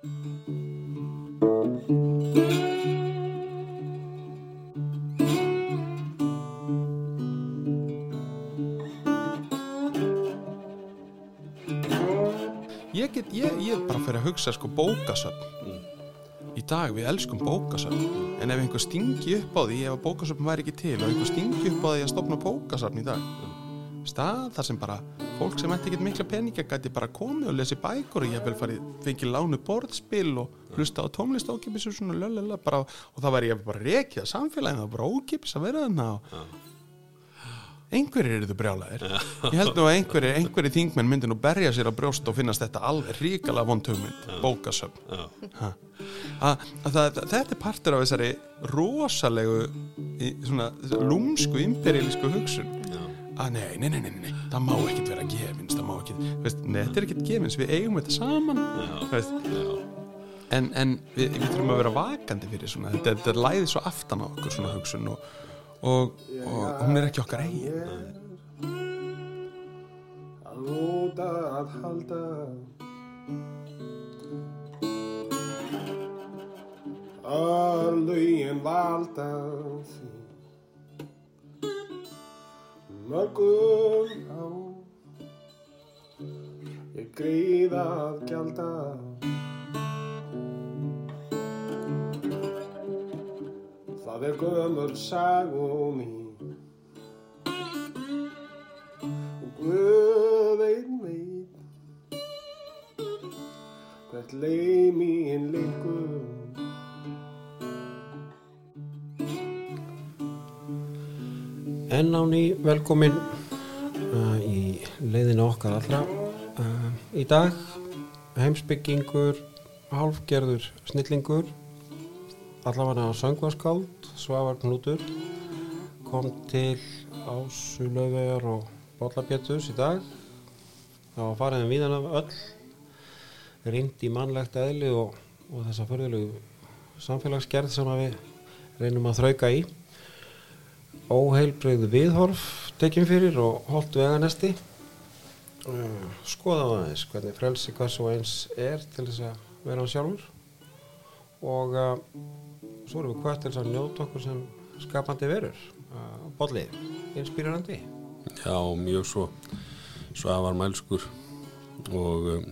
Ég get, ég, ég er bara fyrir að hugsa sko bókasöfn. Í dag við elskum bókasöfn. En ef einhver stingi upp á því ef bókasöfn væri ekki til og einhver stingi upp á því að stopna bókasöfn í dag stað þar sem bara fólk sem ætti ekkert mikla peninga gæti bara komið og lesi bækur og ég vil farið fengið lánu borðspil og hlusta á tónlist ókipis og svona lölala bara og það væri ég bara rekið að samfélagin það var bara ókipis að vera þarna og einhverjir eru þau brjálæðir ég held nú að einhverjir, einhverjir þingmenn myndi nú berja sér á brjóst og finnast þetta alveg ríkala vondhugmynd, bókasöfn. Þetta er partur af þessari rosalegu í- svona lúmsku imperialísku hugsun að nei, nei, nei, nei, nei, það má ekkert vera gefins það má ekkert, veist, nei, þetta er ekkert gefins. Við eigum þetta saman veist, en, en við, við þurfum að vera vakandi fyrir svona, þetta, þetta læði svo aftan á okkur svona hugsun og, og, og hún er ekki okkar eigin. Að lúta að halda. Að lögin valda mörgum. Á ég greið að gjalda. Það er gömur sagum í Guð einn veit hvert leið mín leikur Enn á ný velkomin uh, í leiðinu okkar allra. Uh, í dag heimsbyggingur hálfgerður snillingur allavega söngvaskáld Svavar Knútur kom til Ásulöfegar og Bollabjötus í dag. Það var farið um víðan af öll reynd í mannlegt eðli og, og þessa förðulegu samfélagsgerð sem við reynum að þrauka í óheilbreyðu viðhorf tekinn fyrir og holdt veganesti. Uh, skoða á aðeins hvernig frelsi hvers og eins er til þess að vera hann sjálfur. Og uh, svo erum við hvert til þess að njóta okkur sem skapandi verur uh, bolli, inspírarandi Já, mjög svo. Svavar Mælskur. Og um,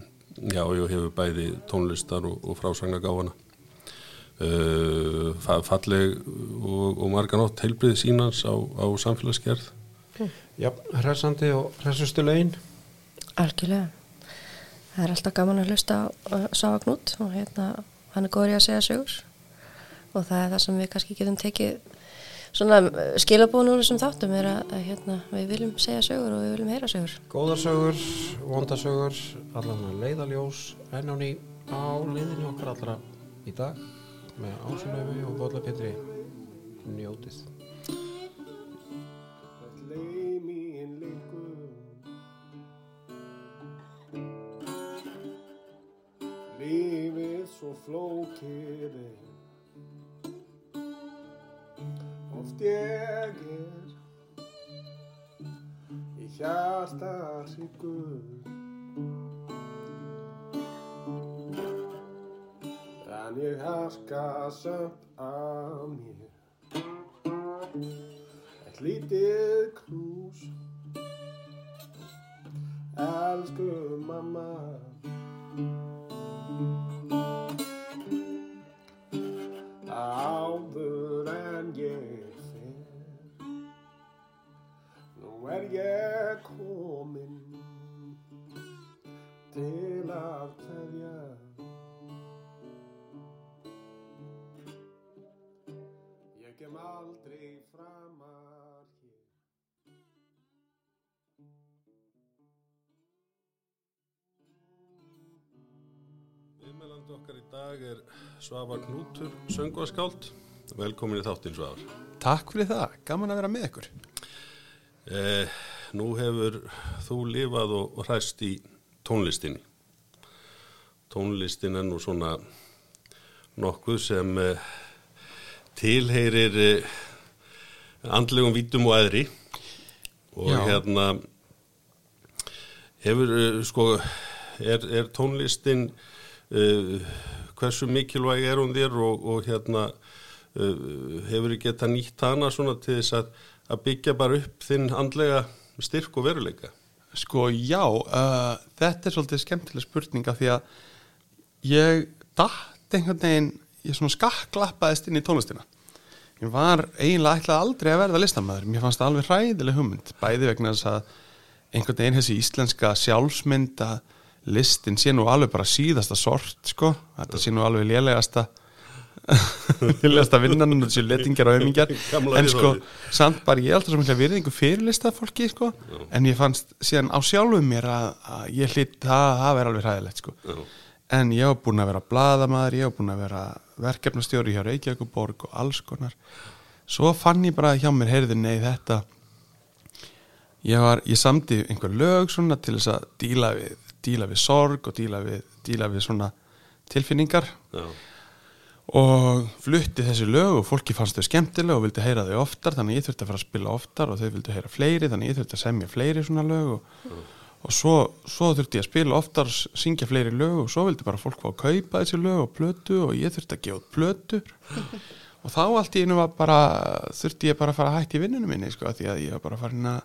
já, ég hefur bæði tónlistar og, og frásagnagáfana uh, fa- falleg og, og marganótt heilbrið sínans á, á samfélagsgerð. Já, hressandi og hressustu lögin. Algjörlega. Það er alltaf gaman að hlusta á Knút. Og hérna, hann er góður í að segja sögur. Og það er það sem við kannski getum tekið svona skilabúin úr þessum þáttum er að, að hérna, við viljum segja sögur og við viljum heyra sögur. góðarsögur, vondasögur allan að leiðaljós enn á ný á leiðinu okkar allra í dag með ásulöfi og bollapetri njótið. Lífið svo flókið oft ég er í hjarta hryggur en ég harka samt af mér? Eitt lítið knús. Elsku mamma Svavar Knútur, söngvaskáld. Velkomin í þáttinn Svavar. Takk fyrir það, gaman að vera með ykkur. Eh, nú hefur þú lifað og, hræst í tónlistinni. Tónlistin er nú svona nokkuð sem eh, tilheyrir eh, andlegum vítum og æðri. Og Já. hérna hefur eh, sko er, er tónlistin uh, hversu mikilvæg er hún þér og, og hérna uh, hefur þið geta nýtt hana svona til þess að, að byggja bara upp þinn andlega styrk og veruleika? Sko já, uh, þetta er svolítið skemmtileg spurninga því að ég datt einhvern veginn, ég svona skakklappaðist inn í tónlistina. Ég var eiginlega ætlaði aldrei að verða listamæður, mér fannst það alveg hræðileg hugmynd, bæði vegna þess að einhvern veginn þessi íslenska sjálfsmynd að listin sé nú alveg bara síðasta sort sko, þetta sé nú alveg lélegasta lélegasta vinnan og þessi letingjar og ömingjar Gamla en sko, samt bara ég er alltaf svo mikla virðingu fyrir listafólki sko, en ég fannst síðan á sjálfum mér að, að ég hlýtt það, það verður alveg hræðilegt sko. Já, en ég hef búin að vera bladamaður, ég hef búin að vera verkefnastjóri hjá Reykjavíkuborg og alls konar. Svo fann ég bara hjá mér heyrði nei þetta ég var, ég samdi einhver lög svona til þess að díla við díla við sorg og díla við, díla við svona tilfinningar. Já, og flutti þessi lög og fólki fannst þau skemmtileg og vildi heyra þau oftar þannig ég þurfti að fara að spila oftar og þau vildi heyra fleiri þannig ég þurfti að semja fleiri svona lög og, og svo, svo þurfti ég að spila oftar syngja fleiri lög og svo vildi bara fólk fá að kaupa þessi lög og plötu og ég þurfti að gefa út plötu. Og þá allt í einu var bara þurfti ég bara að fara að hætti í vinnunum minni sko, því að ég var bara farin að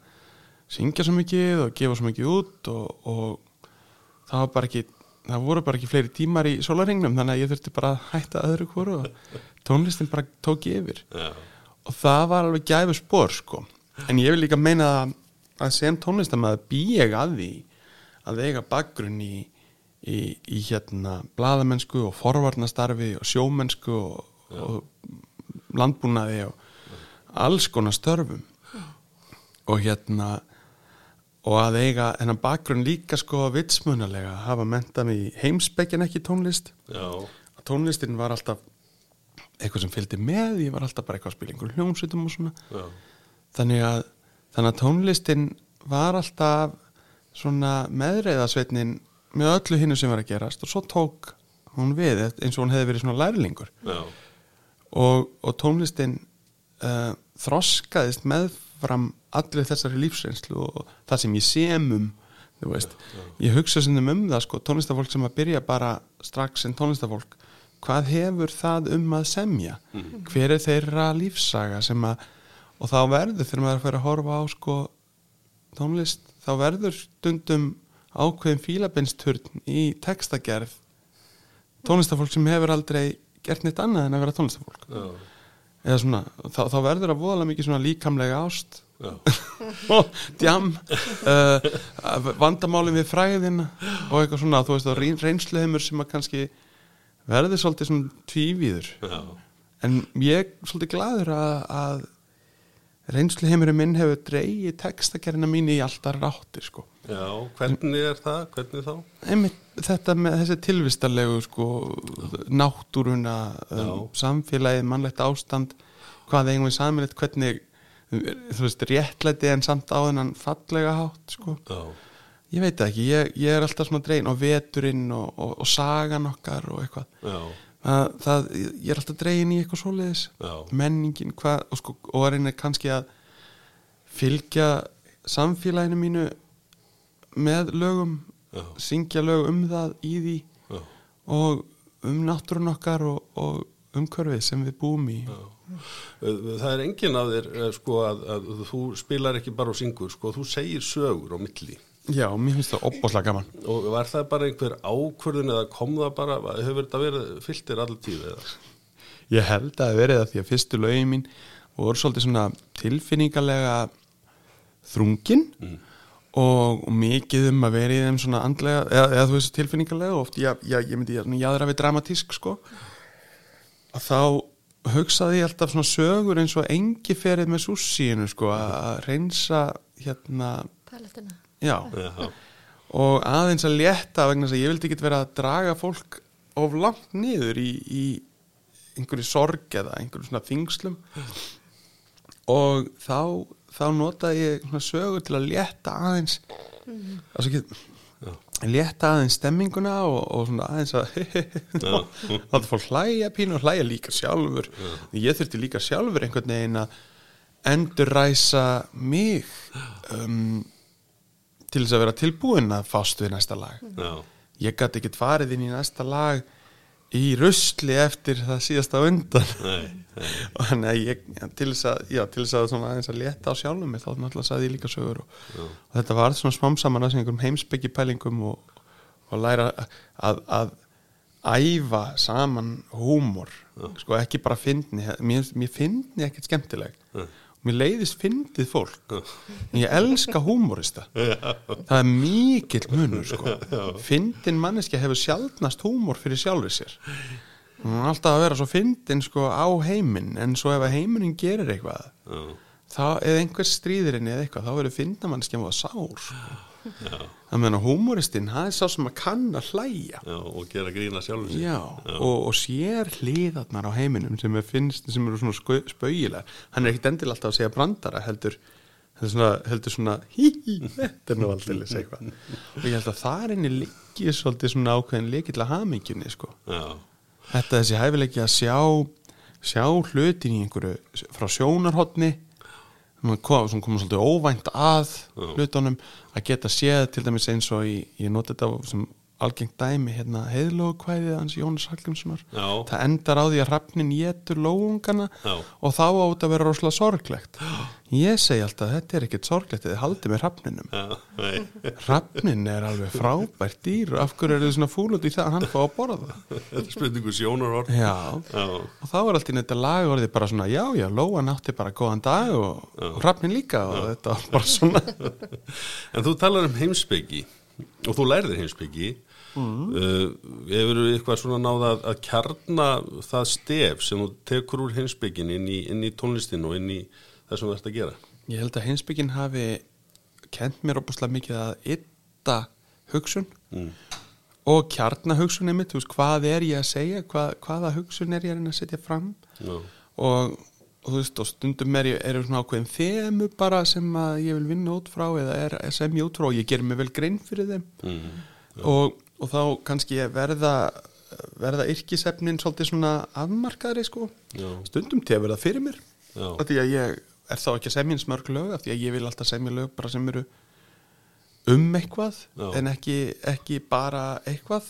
syngja svo mikið og gefa svo mikið út og, og það var bara ekki það voru bara ekki fleiri tímar í sólaringnum þannig að ég þurfti bara að hætta öðru hvort og tónlistin bara tók yfir. Já, og það var alveg gæfu spór sko. En ég vil líka meina að, að sem tónlistamæður bý ég að því að eiga bakgrunn í, í, í hérna bladamennsku og forvarnastarfi og sjómennsku og, og landbúnaði og alls konar störfum. Og hérna og að eiga hennan bakgrunn líka sko vitsmunalega hafa mentað mig í heimspekin ekki tónlist. Já, að tónlistin var alltaf eitthvað sem fylgdi með, ég var alltaf bara eitthvað að spila einhver hljómsveitum og svona. Já, þannig að, þannig að tónlistin var alltaf svona meðreiðasveitnin með öllu hinnu sem var að gerast. Og svo tók hún við eins og hún hefði verið svona lærlingur. Og, og tónlistin uh, þroskaðist meðfram allir þessari lífsreynslu og það sem ég sem um þú veist, ég hugsa sem um það sko, tónlistafólk sem að byrja bara strax en tónlistafólk hvað hefur það um að semja? Hver er þeirra lífsaga sem að og þá verður þegar maður fyrir að horfa á sko tónlist þá verður stundum ákveðin fílabinsturn í textagerð tónlistafólk sem hefur aldrei gert neitt annað en að vera tónlistafólk já, eða svona, þá, þá verður að voðalega mikið svona líkamlega ást. Og djam uh, vandamálin við fræðina og eitthvað svona, þú veist, og reyn- reynsluheimur sem að kannski verður svolítið svona tvívíður. Já, en ég er svolítið glaður að, að reynsluheimurinn minn hefur dreigið textakerina mín í alltaf ráttir sko. Já, hvernig er það, hvernig þá? Einmitt, þetta með þessi tilvistarlegu sko, náttúruna um, samfélagið, mannlegt ástand hvað eigum við samilegt hvernig þú veist, réttlæti en samt á þennan fallega hátt sko. Já, ég veit ekki, ég, ég er alltaf svona dregin og veturinn og, og, og sagan okkar og eitthvað. Já, það, það, ég er alltaf dregin í eitthvað svoleiðis. Já, menningin hvað, og, sko, og að reyna kannski að fylgja samfélaginu mínu með lögum já, syngja lög um það í því já. og um náttúrun okkar og, og umhverfið sem við búum í. Það er enginn af þér eh, sko að, að þú spilar ekki bara og syngur sko, þú segir sögur á milli Já, mér finnst það opbáslega gaman og var það bara einhver ákvörðun eða kom það bara, hefur þetta verið fylltir allir tíð eða? Ég held að það verið það því að fyrstu lögin mín voru svolítið svona tilfinningalega þrungin og, og mikið um að vera í þeim svona andlega, eða, eða þú veist tilfinningalega og oft, já, já, ég myndi jáðra við dramatísk sko að þá hugsaði ég alltaf svona sögur eins og engi ferið með sússíinu sko að að reynsa hérna, Paletina. Já. Já, og aðeins að létta vegna þess að ég vildi ekki vera að draga fólk of langt niður í, í einhverju sorg eða einhverju svona þingslum. Og þá þá notaði ég svona sögur til að létta aðeins altså ekki létta aðeins stemminguna og, og svona aðeins að láta fólk hlæja pínu og hlæja líka sjálfur. Ég þurfti líka sjálfur einhvern veginn að endurræsa mig um, til þess að vera tilbúin að fást við næsta lag. Já, ég gæti ekkert farið inn í næsta lag í rusli eftir það síðasta undan. Nei, nei, og þannig að ég til þess að, já, til þess að svona aðeins að leta á sjálfum mig þá náttúrulega saði ég líka sögur og, og þetta var svona smám saman að einhverjum heimsbyggi pælingum og, og læra að, að æfa saman húmor. Sko ekki bara fyndni mér, mér fyndni ekkert skemmtileg mér leiðist fyndið fólk. En ég elska húmorista. Það er mikill munur sko. Fyndin manneskja hefur sjaldnast húmor fyrir sjálfur sér. Hún er alltaf að vera svo fyndin sko á heiminn. En svo ef að heiminin gerir eitthvað já, þá eða einhver stríðir henni eða eitthvað þá verður fyndamanneskja múið sár sko. Það meðan að húmoristinn það er sá sem að kann að hlæja. Já, og gera grína sjálfum sér. Já, Og, og sér hliðarnar á heiminum sem er finnst, sem eru svona spaugilegar. Hann er ekkit endilega alltaf að segja brandara heldur heldur svona, heldur svona hí, hí, þetta er nú alltaf eitthvað. Og ég held að það er henni líkið svolítið svona ákveðin líkilega hamingjunni sko. Já, þetta þessi hæfileiki að sjá sjá hlutin í einhverju frá sjónarhotni sem kom, sem kom svolítið óvænt að hlutunum að geta séð til dæmis eins og í, ég noti þetta sem algengt dæmi hérna heiðlógu kvæðið hans Jónas Hallgrímssonar. Það endar á því að hrafnin getur lóungana Já. og þá átt að vera rosalega sorglegt. Ég segi alltaf þetta er ekkert sorglegt þið haldið með nei, hrafnin er alveg frábært dýr. Af hverju eru þið svona fúl út í það að hann fá að borða það? Þetta er spurningu sjónarhort. já, Já, og þá er allt í þetta lagorðið bara svona já, já, Lóan átti bara góðan dag og, og Hrafnin líka og þetta var bara svona. En þú talar um heimspeki og þú lærðir heimspeki mm. uh, hefur eitthvað svona náða að, að kjarna það stef sem þú tekur úr heimspekin inn í, inn í tónlistin og inn í það sem þú ert að gera? Ég held að hinsbygginn hafi kent mér opaslega mikið að ytta hugsun mm. og kjarna hugsun einmitt, þú veist, hvað er ég að segja? Hvað, hvaða hugsun er ég að setja fram? Já, og, og þú veist, og stundum er, ég- eru svona ákveðin þemu bara sem að ég vil vinna út frá eða er sem ég út frá og ég ger mig vel grein fyrir þeim. Mm. og, og þá kannski ég verða verða yrkisefnin svolítið svona afmarkaðri sko. Já. stundum til að verða fyrir mér. Af því að ég er þá ekki að semja eins mörg lög af því að ég vil alltaf semja lög bara sem eru um eitthvað Já. en ekki, ekki bara eitthvað.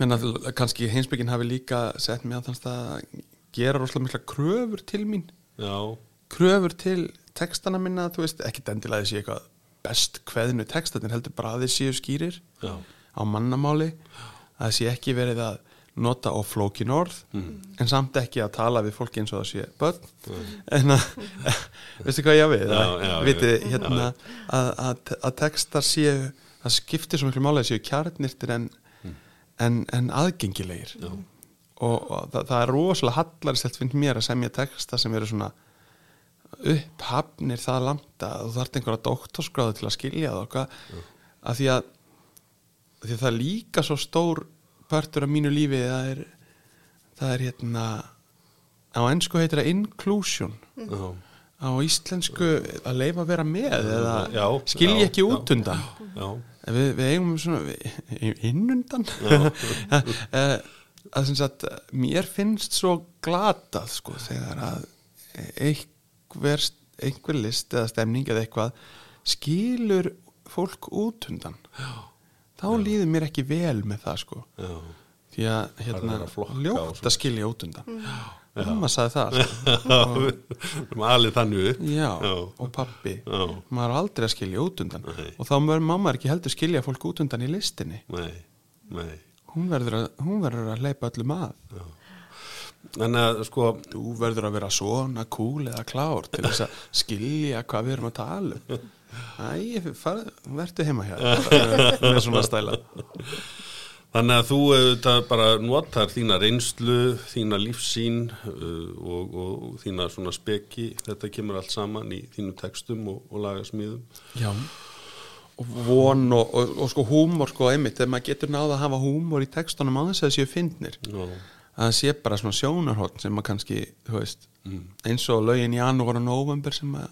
En að kannski heimsbygginn hafi líka sett mig að þannig að gera rosalega mikla kröfur til mín. Já, kröfur til textana minna, þú veist, ekki endilega þessi eitthvað best kveðinu textanir heldur bara að þeir séu skýrir já, á mannamáli að sé ekki verið að nota á flókin orð en samt ekki að tala við fólki eins og það sé börn. En að veistu hvað ég við? Já, að, já, viti, já. hérna, að, að, að textar séu það skiptir svo miklu máli að séu kjarnirtir en, en, en aðgengilegir. Já. Og, og það, það er rosalega hallaristelt finnst mér að semja texta sem eru svona upphafnir það langt að þú þarft einhverja doktorskráðu til að skilja það og hvað. Að því að, því að það er líka svo stór partur af mínu lífi það er, það er hérna á ennsku heitir það inclusion. Já, á íslensku að leifa að vera með eða Já, skilja já, ekki út undan. Við, við eigum svona við, innundan að sem sagt mér finnst svo glatað sko þegar að einhver, einhver list eða stemning eða eitthvað skilur fólk út undan. Já. þá líður mér ekki vel með það sko. Já, því að hérna, er ljótt að skilja út undan. Mamma sagði það sko. alveg þannig upp. Já, Já. og pappi Já. maður er aldrei að skilja út undan. Nei. og þá verður mamma ekki heldur skilja fólk út undan í listinni. Nei, nei hún verður að, hún verður að leipa öllum að. Þannig að sko þú verður að vera svona cool eða klár til þess að skilja hvað við erum að tala um. Æ, verður heima hér með svona stæla. Þannig að þú auðvitað bara notar þína reynslu, þína lífsín uh, og, og þína svona speki, þetta kemur allt saman í þínum textum og, og lagasmíðum. já og von og, og, og sko húmor sko einmitt, þegar maður getur náða að hafa húmor í textunum á þess að það séu fyndnir. Já, að það sé bara svona sjónarhótt sem maður kannski, þú veist eins og lögin í janúar og november sem að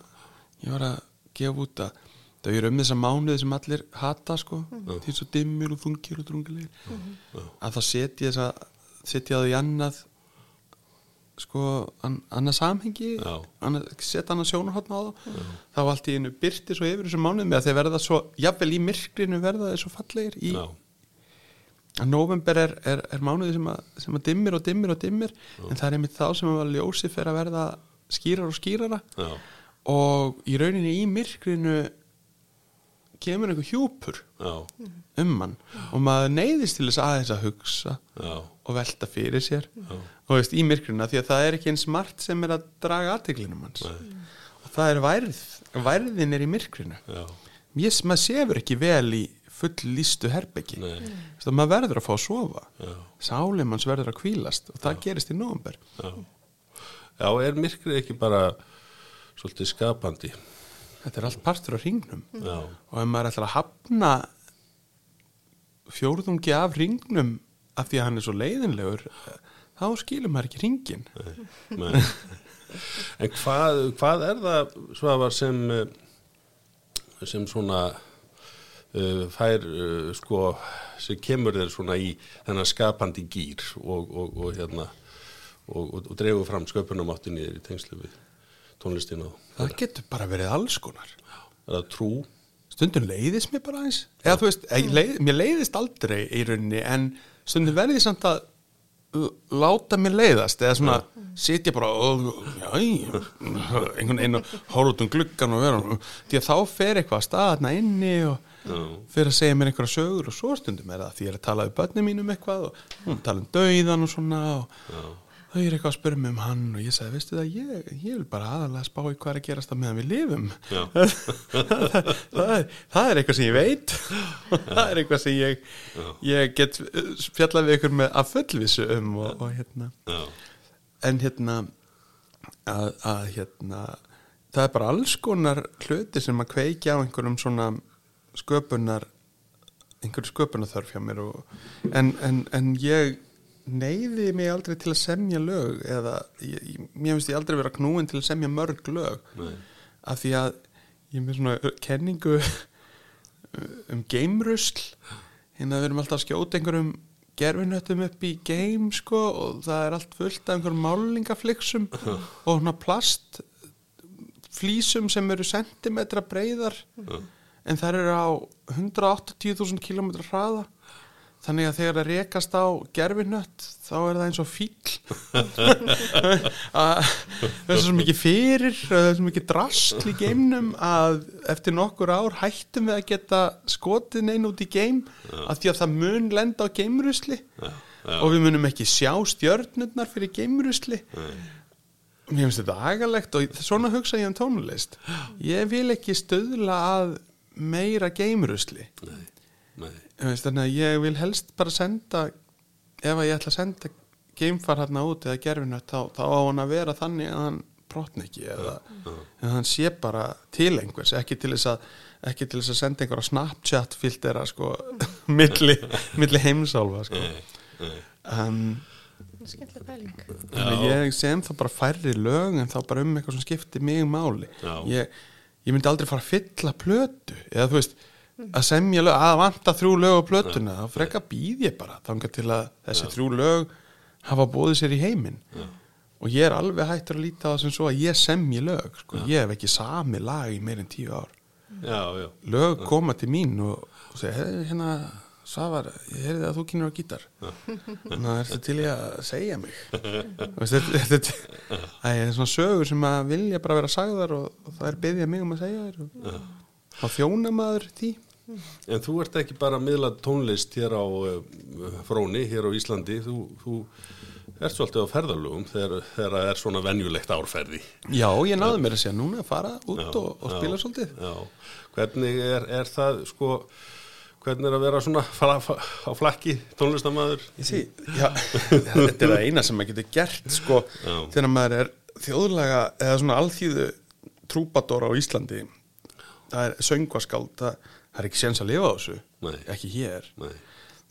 ég var að gefa út að það er um þessa mánuði sem allir hata sko, því svo dimmir og þungir og drungilegir. Að þá setja þess að setja það í annað sko, an, annað samhengi Já. setja annað sjónarhóttn á það þá allt í einu byrti svo yfir þessum mánuðum með að þeir verða svo, jafnvel í myrkrinu verða þeir svo fallegir í, já, að november er, er, er mánuði sem að, sem að dimmir og dimmir og dimmir en það er einmitt þá sem að ljósi fyrir að verða skýrar og skýrara. Já, og í rauninni í myrkrinu kemur einhver hjúpur já, um mann og maður neyðist til þess aðeins að hugsa já, og velta fyrir sér. Og veist í myrkrinu því að það er ekki eins margt sem er að draga aðteglinum hans Nei. og það er værð værðin er í myrkrinu. Já, ég, maður sefur ekki vel í full lístu herbyggi maður verður að fá að sofa. Já, sálinn manns verður að kvílast og það gerist í nóvember. Já. Já, er myrkrið ekki bara svolítið skapandi? þetta er allt partur á hringnum. Já, og ef maður ætlar að hafna fjórðungi af hringnum af því að hann er svo leiðinlegur þá skilur maður ekki hringin nei. En hvað, hvað er það svafar sem sem svona uh, fær uh, sko sem kemur þér svona í þennan skapandi gýr og, og, og hérna og, og, dreifur fram sköpunamáttinni í tengslu við tónlistina það getur bara verið alls konar. Er það trú? Stundum leiðist mér bara eins eða veist, leið, mér leiðist aldrei í rauninni en stundum verði samt að láta mér leiðast eða svona sitja bara og, einhvern veginn og horfa út um gluggan og vera því að þá fer eitthvað að staðna inni og fyrir að segja mér einhverja sögur og svo stundum er það því ég er að tala við börnum mínum eitthvað og hún tala um dauðan og svona og þau er eitthvað að spyrja mig um hann og ég sagði, veistu það, ég, ég vil bara aðalega spá í hvað er að gerast á meðan við lifum. Já. það, er, það er eitthvað sem ég veit. Það er eitthvað sem ég ég get uh, fjallað við ykkur með að fullvissu um og, og hérna. Já, en hérna að, að hérna það er bara alls konar hluti sem að kveikja á einhverjum svona sköpunar einhverju sköpunarþörf hjá mér og, en, en, en ég neyði mig aldrei til að semja lög eða ég, ég, mér finnst ég aldrei vera knúin til að semja mörg lög. Nei. af því að ég er með svona kenningu um geimrusl. Hérna við erum alltaf að skjóta einhverjum gerfinöttum upp í geim sko og það er allt fullt af einhverjum málingaflixum og svona plast flísum sem eru sentimetra breyðar en það eru á 180.000 km hraða þannig að þegar það rekast á gerfinött þá er það eins og fíl að það er svo mikið fyrir það er svo mikið drastl í geimnum að eftir nokkur ár hættum við að geta skotið neinn út í geim að því að það mun lenda á geimrusli. Og við munum ekki sjá stjörnurnar fyrir geimrusli. Mér finnst þetta agalegt og svona hugsa ég um tónlist. Ég vil ekki stöðla að meira geimrusli. Nei, nei, veist, þannig að ég vil helst bara senda ef að ég ætla að senda geimfar hérna út eða gerfinu þá, þá á hann að vera þannig að hann brotna ekki eða en hann sé bara til einhvers ekki til þess að, ekki til þess að senda einhverja Snapchat filtera sko milli, milli heimsálfa sko. um, Skemmtileg pæling. þannig að ég sem þá bara færri lög en þá bara um eitthvað sem skiptir mig máli. Ég, ég myndi aldrei fara að fylla plötu eða þú veist að semja lög, að vanta þrjú lög á plötuna þá frekka býð ég bara þangað til að þessi þrjú lög hafa bóðið sér í heiminn. Og ég er alveg hættur að líta á það sem svo að ég semji lög sko. ég hef ekki sami lag í meirinn tíu ár. Já, já, lög koma til mín og, og segja, "Hey, hérna Svavar, ég heyrði að þú kynir á gítar. Þannig að ertu til ég að segja mig? Þetta, þetta, það er svona sögur sem að vilja bara vera sagðar og, og það er byggðið mig um að segja þér og þá þjóna maður því En þú ert ekki bara að miðla tónlist hér á uh, fróni, hér á Íslandi, þú, þú ert svolítið á ferðalögum þegar, þegar það er svona venjulegt árferði. Já, ég náði mér að segja núna að fara út Já, og, og já, spila svolítið Já, hvernig er, er það, sko, hvernig er að vera svona fara, fara, á flakki tónlistamæður? Ég sé, já, þetta er það eina sem maður getur gert sko, Já. þegar maður er þjóðlega eða svona alþýðu trúbadóra á Íslandi það er söngvaskáld, það, það er ekki séns að lifa á þessu, Nei. ekki hér. Nei,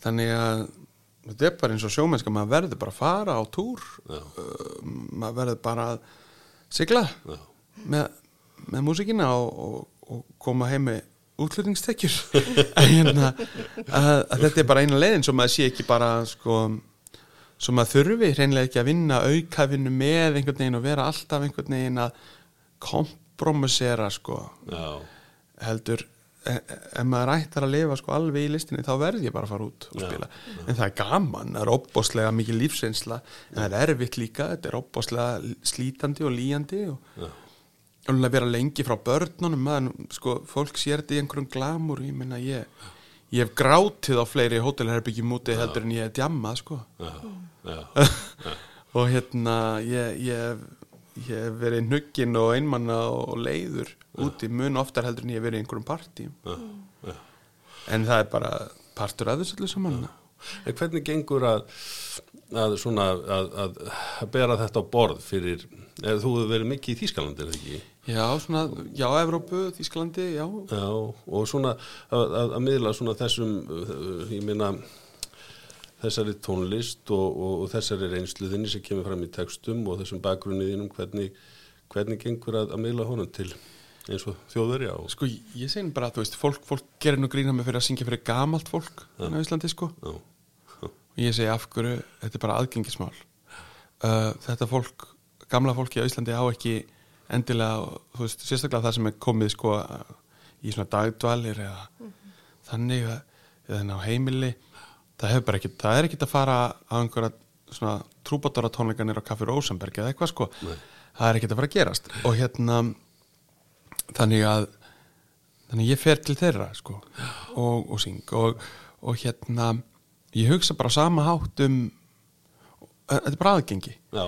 þannig að þetta er bara eins og sjómennska, maður verður bara að fara á túr. Uh, maður verður bara að sigla með, með músikina og, og, og koma heim með útflutningstekjur. En hérna að, að þetta er bara eina leiðin svo maður sé ekki bara sko svo maður þurfi hreinlega ekki að vinna aukafinu með einhvern veginn og vera alltaf einhvern veginn að kompromissera sko. Heldur ef maður ættar að lifa sko alveg í listinni þá verð ég bara að fara út og Já, spila. en það er gaman, það er opbóslega mikið lífsreynsla en það er erfitt líka þetta er opbóslega slítandi og líjandi og já, og að vera lengi frá börnunum maður, sko, fólk sér þetta í einhverjum glamur ég minna ég ég hef grátið á fleiri hótelherbyggjum úti heldur en ég hef djammað sko. Já, já, og hérna ég, ég, hef, ég hef verið nuggin og einmanna og leiður úti mun oftar heldur en ég hef verið í einhverjum partí. Já, já. en það er bara partur að þessu öllu saman. En hvernig gengur að, að, svona, að, að, bera þetta á borð fyrir, eða þú hefur verið mikið í Þýskalandi, er það ekki? já, svona, já, Evrópu, Þísklandi, já. Já, og svona að, að, að miðla svona þessum, uh, ég meina, þessari tónlist og, og, og þessari reynsluðinni sem kemur fram í textum og þessum bakgrunniðinum, hvernig, hvernig gengur að, að miðla honum til eins og þjóðverja og sko, ég segi nú bara, þú veist, fólk, fólk gerir nú grína með fyrir að syngja fyrir gamalt fólk á Íslandi, sko. Já, og ég segi af hverju, þetta er bara aðgengismál. Uh, þetta fólk gamla fólki á Íslandi á ekki endilega, þú veist, sérstaklega það sem er komið sko í svona dagdvalir eða þannig að eða þannig á heimili það, hefur bara ekki, það er ekki að fara á einhverja svona trúbátora tónleikanir á Kaffi Rosenberg eða eitthvað sko. Nei. það er ekki að fara að gerast. Og hérna þannig að þannig að ég fer til þeirra sko og, og syng. Og, og hérna ég hugsa bara sama hátt um þetta er bara aðgengi. Já,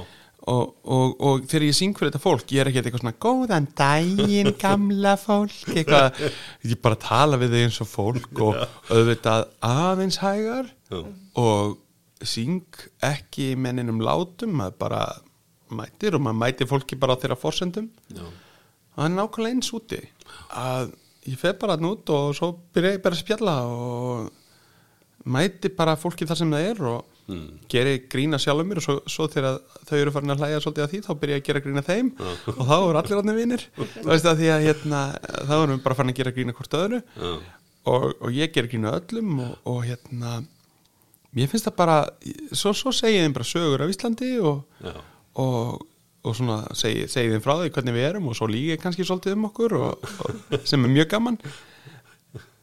og, og, og þegar ég syng fyrir þetta fólk ég er ekki eitthvað svona góðan daginn gamla fólk eitthvað, ég bara tala við þig eins og fólk og auðvitað aðeins hægar og syng ekki menninum látum maður bara mætir og maður mætir fólki bara á þeirra forsendum. Já, og það er nákvæmlega eins úti að ég fer bara hann út og svo byrja ég bara að spjalla og mæti bara fólki þar sem það er og mm, geri grína sjálfum mér og svo, svo þegar þau eru farin að hlæja svolítið að því þá byrja ég að gera grína þeim og þá eru allir átni vinnir hérna, þá erum við bara farin að gera grína hvort öðru já, og, og ég ger grína öllum og, og hérna mér finnst það bara svo, svo segi ég þeim bara sögur af Íslandi og, og, og svona segi þeim frá því hvernig við erum og svo líka ég kannski svolítið um okkur og, og, sem er mjög gaman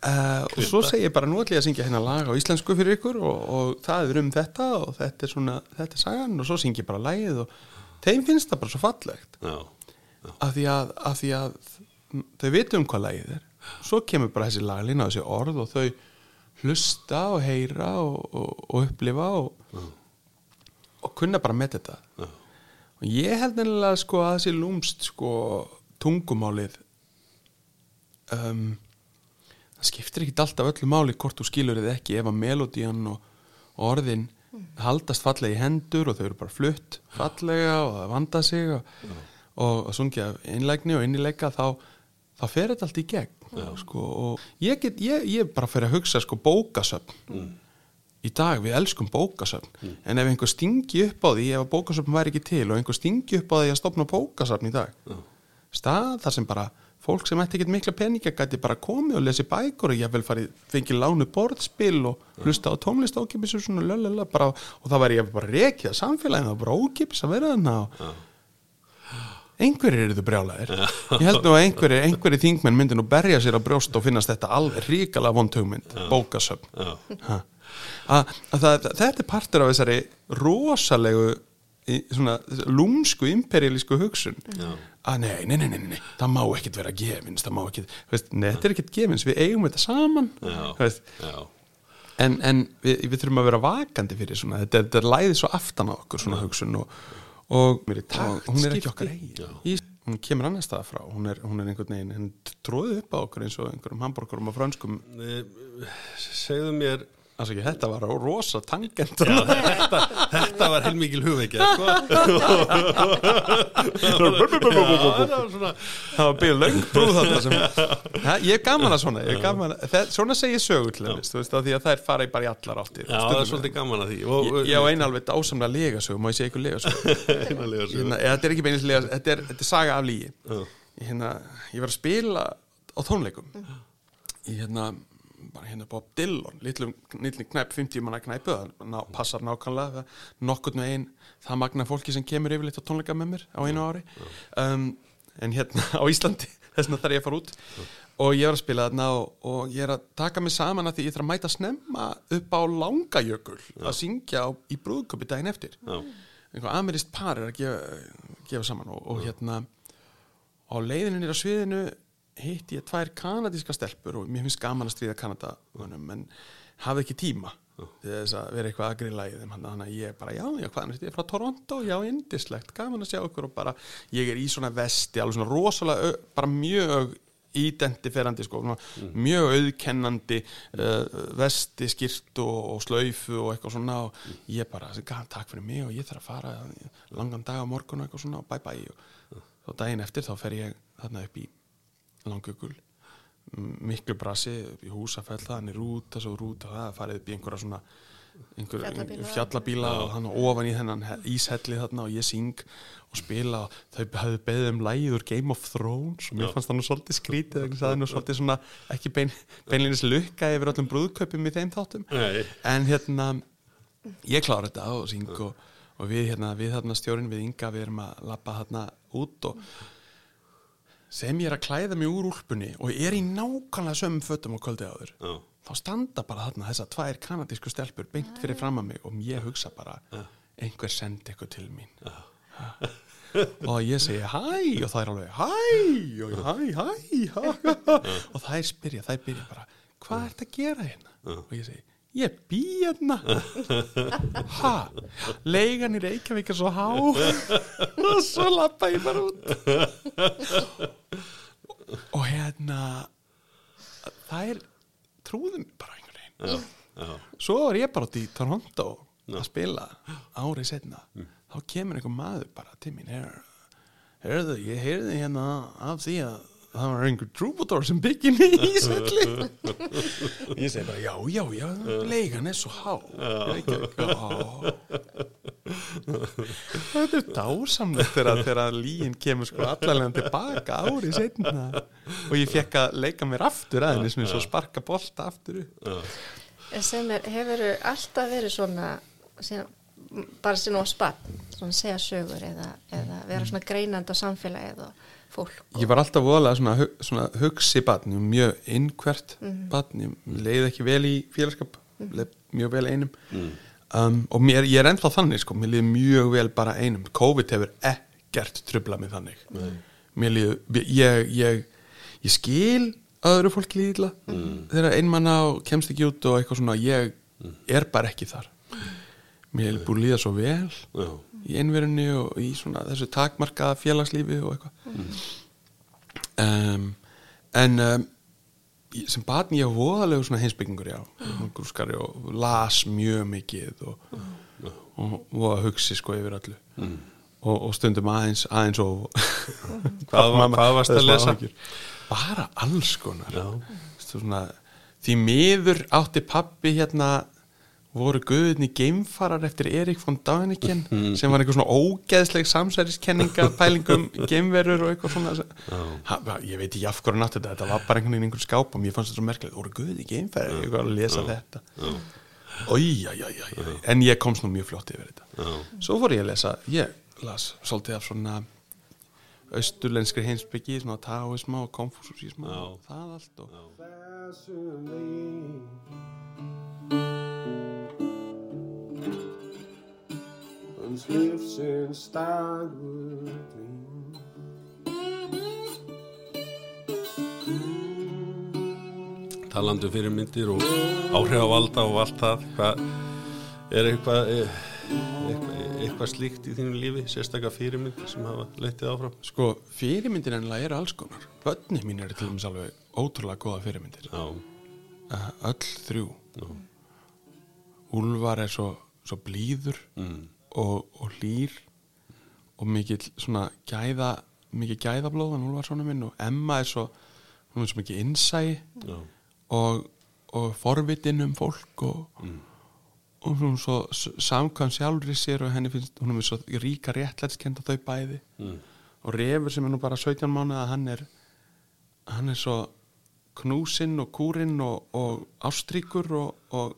uh, og svo segi ég bara nú ætlum ég að syngja hérna lag á íslensku fyrir ykkur og, og það er um þetta og þetta er svona þetta er sagan. Og svo syngi ég bara lagið og þeim finnst það bara svo fallegt. Já, af því að, af því að þau vitum um hvað lagið er. Svo kemur bara þessi laglína þessi orð og þau hlusta og heyra og, og, og upplifa og, og kunna bara með þetta. Já, og ég held nefnilega sko að þessi lúmst sko tungumálið um, það skiptir ekki alltaf öllu máli hvort þú skilur þið ekki ef að melodían og, og orðin haldast fallega í hendur og þau eru bara flutt fallega og það vanda sig og, og, og sungja innlægni og innileika þá, þá fer þetta allt í gegn sko, og ég get, ég, ég bara fer að hugsa sko bókasöfn. Í dag við elskum bókasöfn. En ef einhver stingi upp á því ef bókasöfn væri ekki til og einhver stingi upp á því að stopna bókasöfn í dag stað þar sem bara fólk sem ætti ekkert mikla peninga gæti bara komið og lesi bækur og ég vel farið fengið lánu borðspil og hlusta á tónlist ókipis og svona lölala bara og það væri ég bara rekið að samfélaginu það var bara ókipis að vera þarna og einhverjir eru þau brjálæðir. Ég held nú að einhverjir, einhverjir þingmenn myndi nú berja sér á brjóst og finnast þetta alveg ríkala vondhugmynd, bókasöfn. Þetta er partur af þessari rosalegu í- svona lúmsku imperialísku hugsun. Já. Að nei, nei, nei, nei, nei, það má ekkit vera gefins það má ekkit, veist, nei, þetta er ekkit gefins við eigum þetta saman Já. veist, já, en, en við, við þurfum að vera vakandi fyrir svona, þetta, þetta er læðið svo aftan á okkur svona hugsun og, og, og hún er ekki okkar Já. eigin hún kemur annars staða frá hún er, hún er einhvern veginn, henn tróði upp á okkur eins og einhverjum hambúrgurum og frönskum. Eh, segðu mér ekki, þetta var á rosa tangent. Þetta, þetta var heilmikil hugveikja sko. Það var það byrja löng brúð þarna sem ha, ég er gaman að svona er gaman að, það, svona segir af því að þær fara í bara í allar áttir Já, það er svolítið gaman að því. Og, ég, ég á eina alveg ásamlega legasög má ég segja ykkur legasög hérna, þetta er ekki beinist lega þetta er, þetta er saga af lígi ég, hérna, ég var að spila á tónleikum í hérna bara hérna Bob Dylan litlum knæp, 50 manna knæpu það ná, passar nákvæmlega nokkurn með ein það magna fólki sem kemur yfirleitt á tónleika með mér á einu ári. Um, en hérna á Íslandi þess vegna þarf ég að fara út. Og ég var að spila þarna og, og ég er að taka mig saman að því ég þarf að mæta snemma upp á Langajökul að syngja á, í brúðköpi daginn eftir. Já. einhver amirist par er að gefa, gefa saman og, og hérna á leiðinu nýra sviðinu hitti ég tvær kanadíska stelpur og mér finnst gaman að stríða Kanadunum en hafði ekki tíma til þess að vera eitthvað að grilla í þeim. Þannig að ég bara, já, já, hvað er þetta, ég er frá Toronto já, indislegt, gaman að sjá okkur og bara ég er í svona vesti, alveg svona rosalega, bara mjög identiferandi sko, svona mjög auðkennandi uh, vesti, skýrt og, og slaufu og eitthvað svona. Og ég bara, takk fyrir mig og ég þarf að fara langan dag á morgun og eitthvað svona og bye bye og þá daginn eftir þá fer ég þarna upp í langjökul miklu brasi í húsafell það er rúta svo rúta það farið upp í einhverja svona einhver, Fjallabíla. fjallabíla og hann ofan í þennan he- íshelli þarna og ég syng og spila og þau hafðu beðið um lægið úr Game of Thrones og mér fannst það nú svolítið skrítið að það er nú svolítið svona ekki bein, beinleinis lukka yfir öllum brúðkaupum í þeim þáttum Nei. en hérna ég klára þetta og syng og, og við hérna, við hérna stjórin við Inga við erum að labba hérna út og sem ég er að klæða mig úr úlpunni og er í nákvæmlega sömum fötum á kvöldi áður Já. þá standa bara þarna þessar tvær kanadísku stelpur beint fyrir fram að mig og ég hugsa bara einhver sendi eitthvað til mín. Og ég segi hæ og það er alveg hæ og hæ hæ ha, ha. og það er spyrja, það er byrja bara hvað ert að gera hérna? Og ég segi ég bý hérna ha, leigan í Reykjavík er svo há. Og svo lappa ég bara út. Og hérna það er trúðum bara einhvern veginn. Svo var ég bara út í Toronto að spila árið setna þá kemur einhver maður bara til mín "Heyrðu, heyrðu, ég heyrði hérna af því að það var einhver trúbútor sem byggir mig í Ísvelli ég segi bara já, já, já leigan er svo há. Þetta er dásamlegt þegar, þegar líin kemur sko allalega tilbaka árið setna og ég fekk að leika mér aftur aðeins sem ég svo sparka bolta aftur sem er, hefur alltaf verið svona síðan, bara síðan á spann svona segja sögur eða, eða vera svona greinandi á samfélagið og fólk. Ég var alltaf voðalega svona, svona hugsi var mjög innhvert barn, ég leiði ekki vel í félagskap, leið mjög vel einum. Um, og mér, ég er ennþá þannig sko, mér leiði mjög vel bara einum. COVID hefur ekkert trublað mig þannig. Mér leiði, ég, ég ég skil öðru fólki líðla þegar einmanna og kemst ekki út og eitthvað svona, ég er bara ekki þar. Mér er búin að líða svo vel. Já. Í einverunni og í svona þessu takmarkaða félagslífi og eitthvað. Um, en um, sem batn ég voðalegu svona heimsbyggingur já, og grúskari og las mjög mikið og, og, og að hugsi sko yfir öllu. Og, og stundum aðeins aðeins og Hvað var- hvað varstu að lesa? áhyggjur. bara alls konar. Svona, því miður átti pappi hérna voru guðinni geimfarar eftir Erik von Däniken sem var eitthvað svona ógeðsleg samsæriskenninga pælingum geimverur og eitthvað svona. Ha, ég veit ekki af hverju nátt þetta þetta var bara einhvern veginn í einhvern skáp og mér fannst þetta svo merkilegt. Voru guðinni geimfarar, ég var að lesa þetta. Ói, já, já, já, já, en ég komst nú mjög flott yfir þetta. Já. svo fór ég að lesa, ég las svolítið af svona austurlenskri heimsbyggi, svona taoisma og og það allt og Uns livsins dagur dream talandi um fyrirmyndir og áhrifavalda og allt það hvað er eitthvað eh, eitthvað, eitthvað slíkt í þínu lífi sérstaklega fyrirmyndir sem hafa leitið áfram Sko, fyrirmyndir ennilega eru alls konar. Bönni mín eru til dæmis alveg ótrúlega góða fyrirmyndir. já, öll þrjú. já, Úlfar er svo, svo blíður mm, og, og hlýr og mikill svona gæða, mikið gæðablóð hann Úlfar svona minn og Emma er svo, hún er svo mikið innsæi já, og, og forvitin um fólk og, og hún er svo samkvæm sjálfri sér og henni finnst, hún er svo ríka réttlætskenda þau bæði. Mm, og Refur sem er nú bara 17 mánuða hann er hann er svo knúsinn og kúrinn og, og ástríkur og, og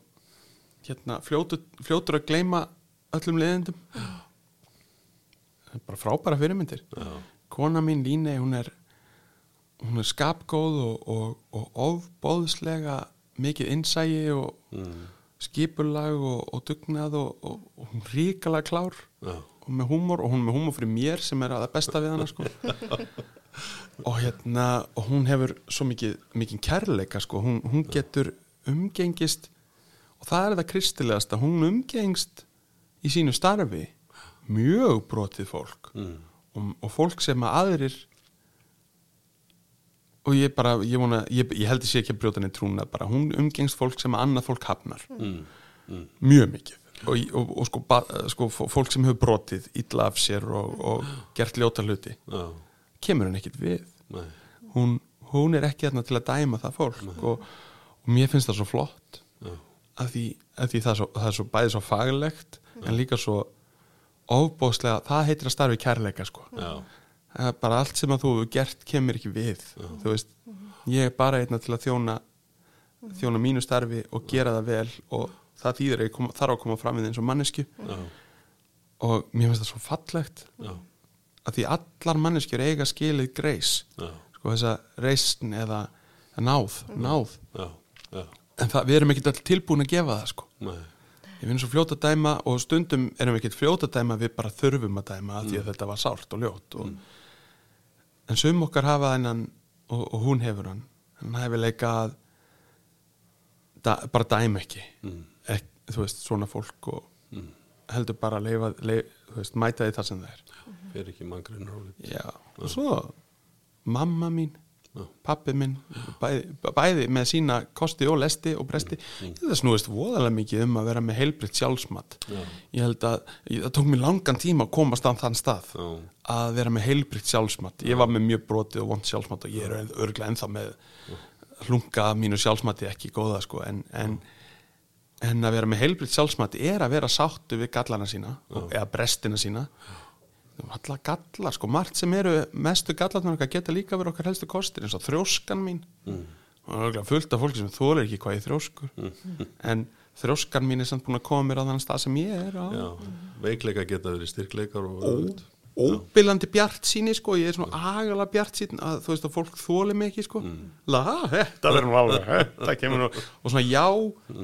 hérna fljótur, fljótur að gleyma öllum liðendum bara frábæra fyrirmyndir Já. kona mín Líne hún er hún er skapgóð og, og, og ofbóðslega mikið innsægi og Mm. skipulag og, og dugnað og, hún ríkala klár Já. og með húmor og hún er með húmor fyrir mér sem er að besta við hana sko og hérna og hún hefur svo mikið, mikið kærleika sko, hún, hún getur umgengist og það er það kristilegasta hún umgengst í sínu starfi mjög brotið fólk Mm. og, og fólk sem að aðrir og ég bara ég, vona, ég, ég held að sé ekki að brjóta neitt trúna bara hún umgengst fólk sem að annað fólk hafnar Mm. Mm. mjög mikið og, og, og sko, ba, sko fólk sem hefur brotið illa af sér og, og gert ljóta hluti Já. kemur hann ekkit við Nei. hún, hún er ekki þarna til að dæma það fólk og, og mér finnst það svo flott að því, að því það, er svo, svo bæði svo faglegt en líka svo ofbóðslega, það heitir að starfi kærleika sko. Það bara allt sem að þú hefur gert kemur ekki við veist, ég er bara einna til að þjóna þjóna mínu starfi og gera það vel og það þýðir að ég kom, þarf að koma fram við eins og mannesku Já. og mér finnst það svo fallegt Já. að því allar manneskjur eiga skilið greis sko þessa reisn eða náð, náð Já. Já. en það, við erum ekkert all tilbúin að gefa það sko Nei. Ég finn svo fljóta að dæma og stundum erum við ekkert fljóta að dæma við bara þurfum að dæma af því að þetta var sárt og ljót og, en sum okkar hafa þennan og, og hún hefur hann. Hann hefur leika að da, bara dæma ekki. Mm. Ek, þú veist, svona fólk og heldur bara að leifa, leif, þú veist, mæta því það sem það er. Fer ekki mangrinn og svo mamma mín, Já. pappi minn bæði, bæði með sína kosti og lesti og bresti það snúist voðalega mikið um að vera með heilbritt sjálfsmat Já. ég held að það tók mér langan tíma að komast á þann stað Já. að vera með heilbritt sjálfsmat ég var með mjög brotið og vond sjálfsmat og ég er örglega ennþá með hlunga mínu sjálfsmati ekki góða sko en, en, en að vera með heilbritt sjálfsmat er að vera sáttu við gallana sína og, eða brestina sína alla gallar sko, margt sem eru mestu gallarnar okkar geta líka verið okkar helstu kostir eins og þrjóskan mín mm. og fullt af fólki sem þólar ekki hvað ég þrjóskur en þrjóskan mín er samt búin að koma mér á þann stað sem ég er á Já. Veikleika geta verið styrkleikar og öfugt. Óbillandi bjart síni sko, ég er svona agalega bjart sín að þú veist að fólk þóli mig ekki sko. La, þetta verður nú alveg þetta kemur nú, og svona já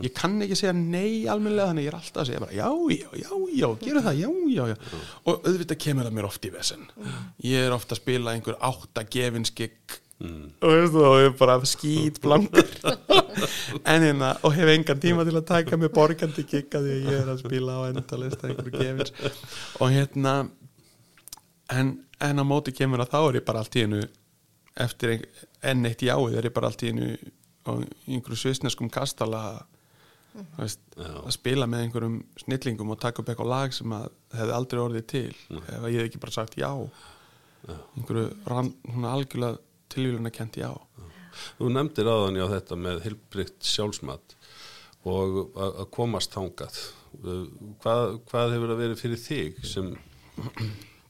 ég kann ekki segja nei almennilega þannig ég er alltaf að segja bara já, já, já, já gera það, já, já, já. Og auðvitað kemur það mér oft í vesen. Ég er ofta að spila einhver átta gefinskikk og veistu og ég er bara skýt blankur. En hérna og hef engan tíma til að taka mig borgandi kikka því að ég er að spila á endalista einhverju gefins. Og hérna en, en á móti kemur að þá er ég bara allt í einu eftir ein, enn eitt jáið er ég bara allt í einu á einhverju svisneskum kastala þú veist, að spila með einhverjum snillingum og taka upp eitthvað lag sem að hefði aldrei orðið til ef að ég hef ekki bara sagt já, einhverju rann, algjörlega tilvílun að kent já. Þú nefndir áðan já þetta með hilbrikt sjálfsmat og að að komast þangað. Uh, Hvað, hvað hefur það verið fyrir þig sem,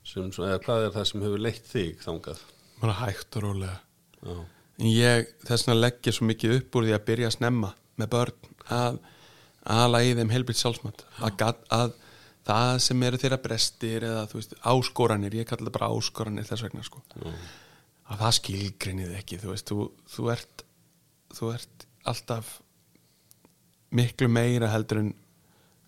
sem eða hvað er það sem hefur leitt þig þangað? bara hægt og rólega. Já. en ég þess vegna leggja svo mikið upp úr því að byrja að snemma með börn að í þeim helbritt sjálfsmat. Að, að það sem eru þeirra brestir eða þú veist áskoranir, ég kalla það bara áskoranir þess vegna sko. Að það skilgrinnið ekki þú veist, þú, þú ert þú ert alltaf miklu meira heldur en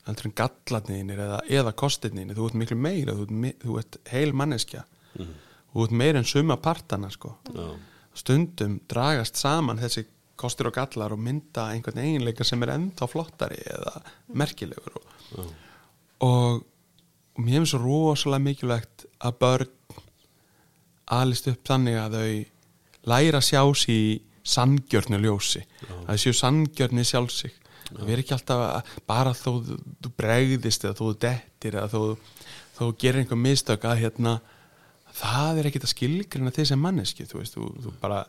heldur en gallarniðinir eða, eða kostirniðinir, þú ert miklu meira þú ert, þú ert heil manneskja. Þú ert meira en suma partana sko. Já. stundum dragast saman þessi kostir og gallar og mynda einhvern eiginleika sem er ennþá flottari eða merkilegur og, og, og mér finnst svo rosalega mikilvægt að börn alist upp þannig að þau læra sjá sig í sangjörnu ljósi að þau séu sangjörni sjálf það verður ekki alltaf að bara þó þú, bregðist eða þó þú dettir eða þó þú gerir einhver mistök að hérna það er ekkit að skilgrina þið sem manneski þú veist, þú, þú bara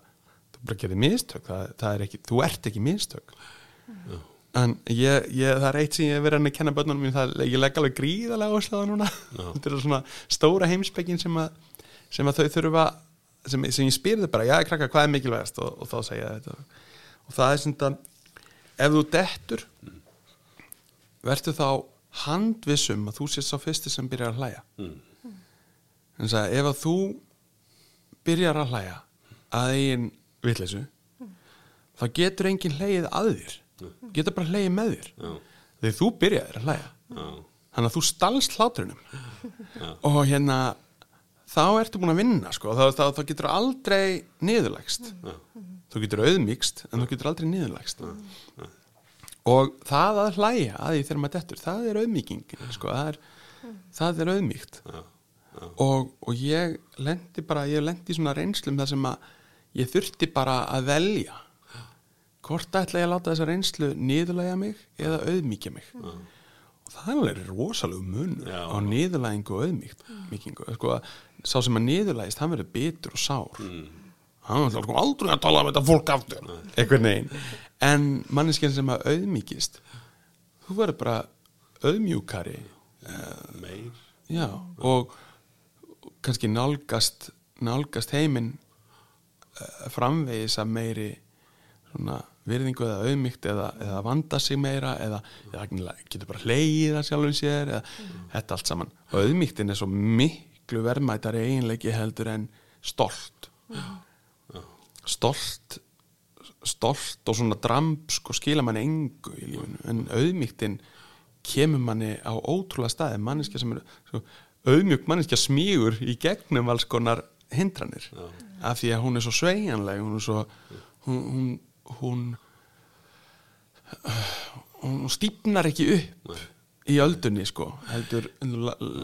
þú bara gerir mistök, það, það er ekki þú ert ekki mistök. En ég, ég, það er eitt sem ég verið að kenna börnunum mín, það, ég legg alveg gríðarlega áslaða núna. Þetta er svona stóra heimspekin sem að, sem að þau þurfa sem, sem ég spyrði bara, já, krakka, hvað er mikilvægast? Og, og þá segja þetta. Og það er þetta, ef þú dettur verður þá handvissum að þú sést sá fyrsti sem byrjar að hlæja. Mm. en það, ef að þú byrjar að hlæja að eigin vitleysu þá getur enginn hlegið að þér. Getur bara hlegið með þér. Já, þegar þú byrjaðir að hlæja. Já, þannig að þú stalst hláturinnum og hérna þá ertu búin að vinna sko. Þá, þá, þá getur aldrei niðurlægst þú getur auðmíkst en þú getur aldrei niðurlægst. Og það að hlæja að því þegar maður dettur það er auðmíking sko, það, er, það er auðmíkt og, og ég lendi bara ég lendi í svona reynslum þar sem að ég þurfti bara að velja hvort ætla ég að láta þessa reynslu niðurlæga mig eða auðmíkja mig. Og það er alveg rosalegu mun Já. á niðurlægingu og auðmíkingu sko, sá sem að niðurlægist hann verður bitur og sár hann er sko aldrei að tala um þetta fólk aftur. Einhvern veginn. En manneskinn sem að auðmíkist þú verður bara auðmjúkari. Meir. Já, og kannski nálgast nálgast heiminn uh, framvegis að meiri svona virðingu eða auðmygt eða, eða vanda sig meira eða, eða getur bara hleyið að sjálfum sér eða þetta allt saman. Auðmygtin er svo miklu verðmætari eiginleiki heldur en stolt stolt stolt og svona dramb sko skila manni engu í lífinu. En auðmygtin kemur manni á ótrúlega staði manneskja sem er sko, auðmjúk manneskja smígur í gegnum alls konar hindranir. Af því að hún er svo sveigjanleg hún er svo hún, hún, hún, hún stípnar ekki upp í öldunni sko heldur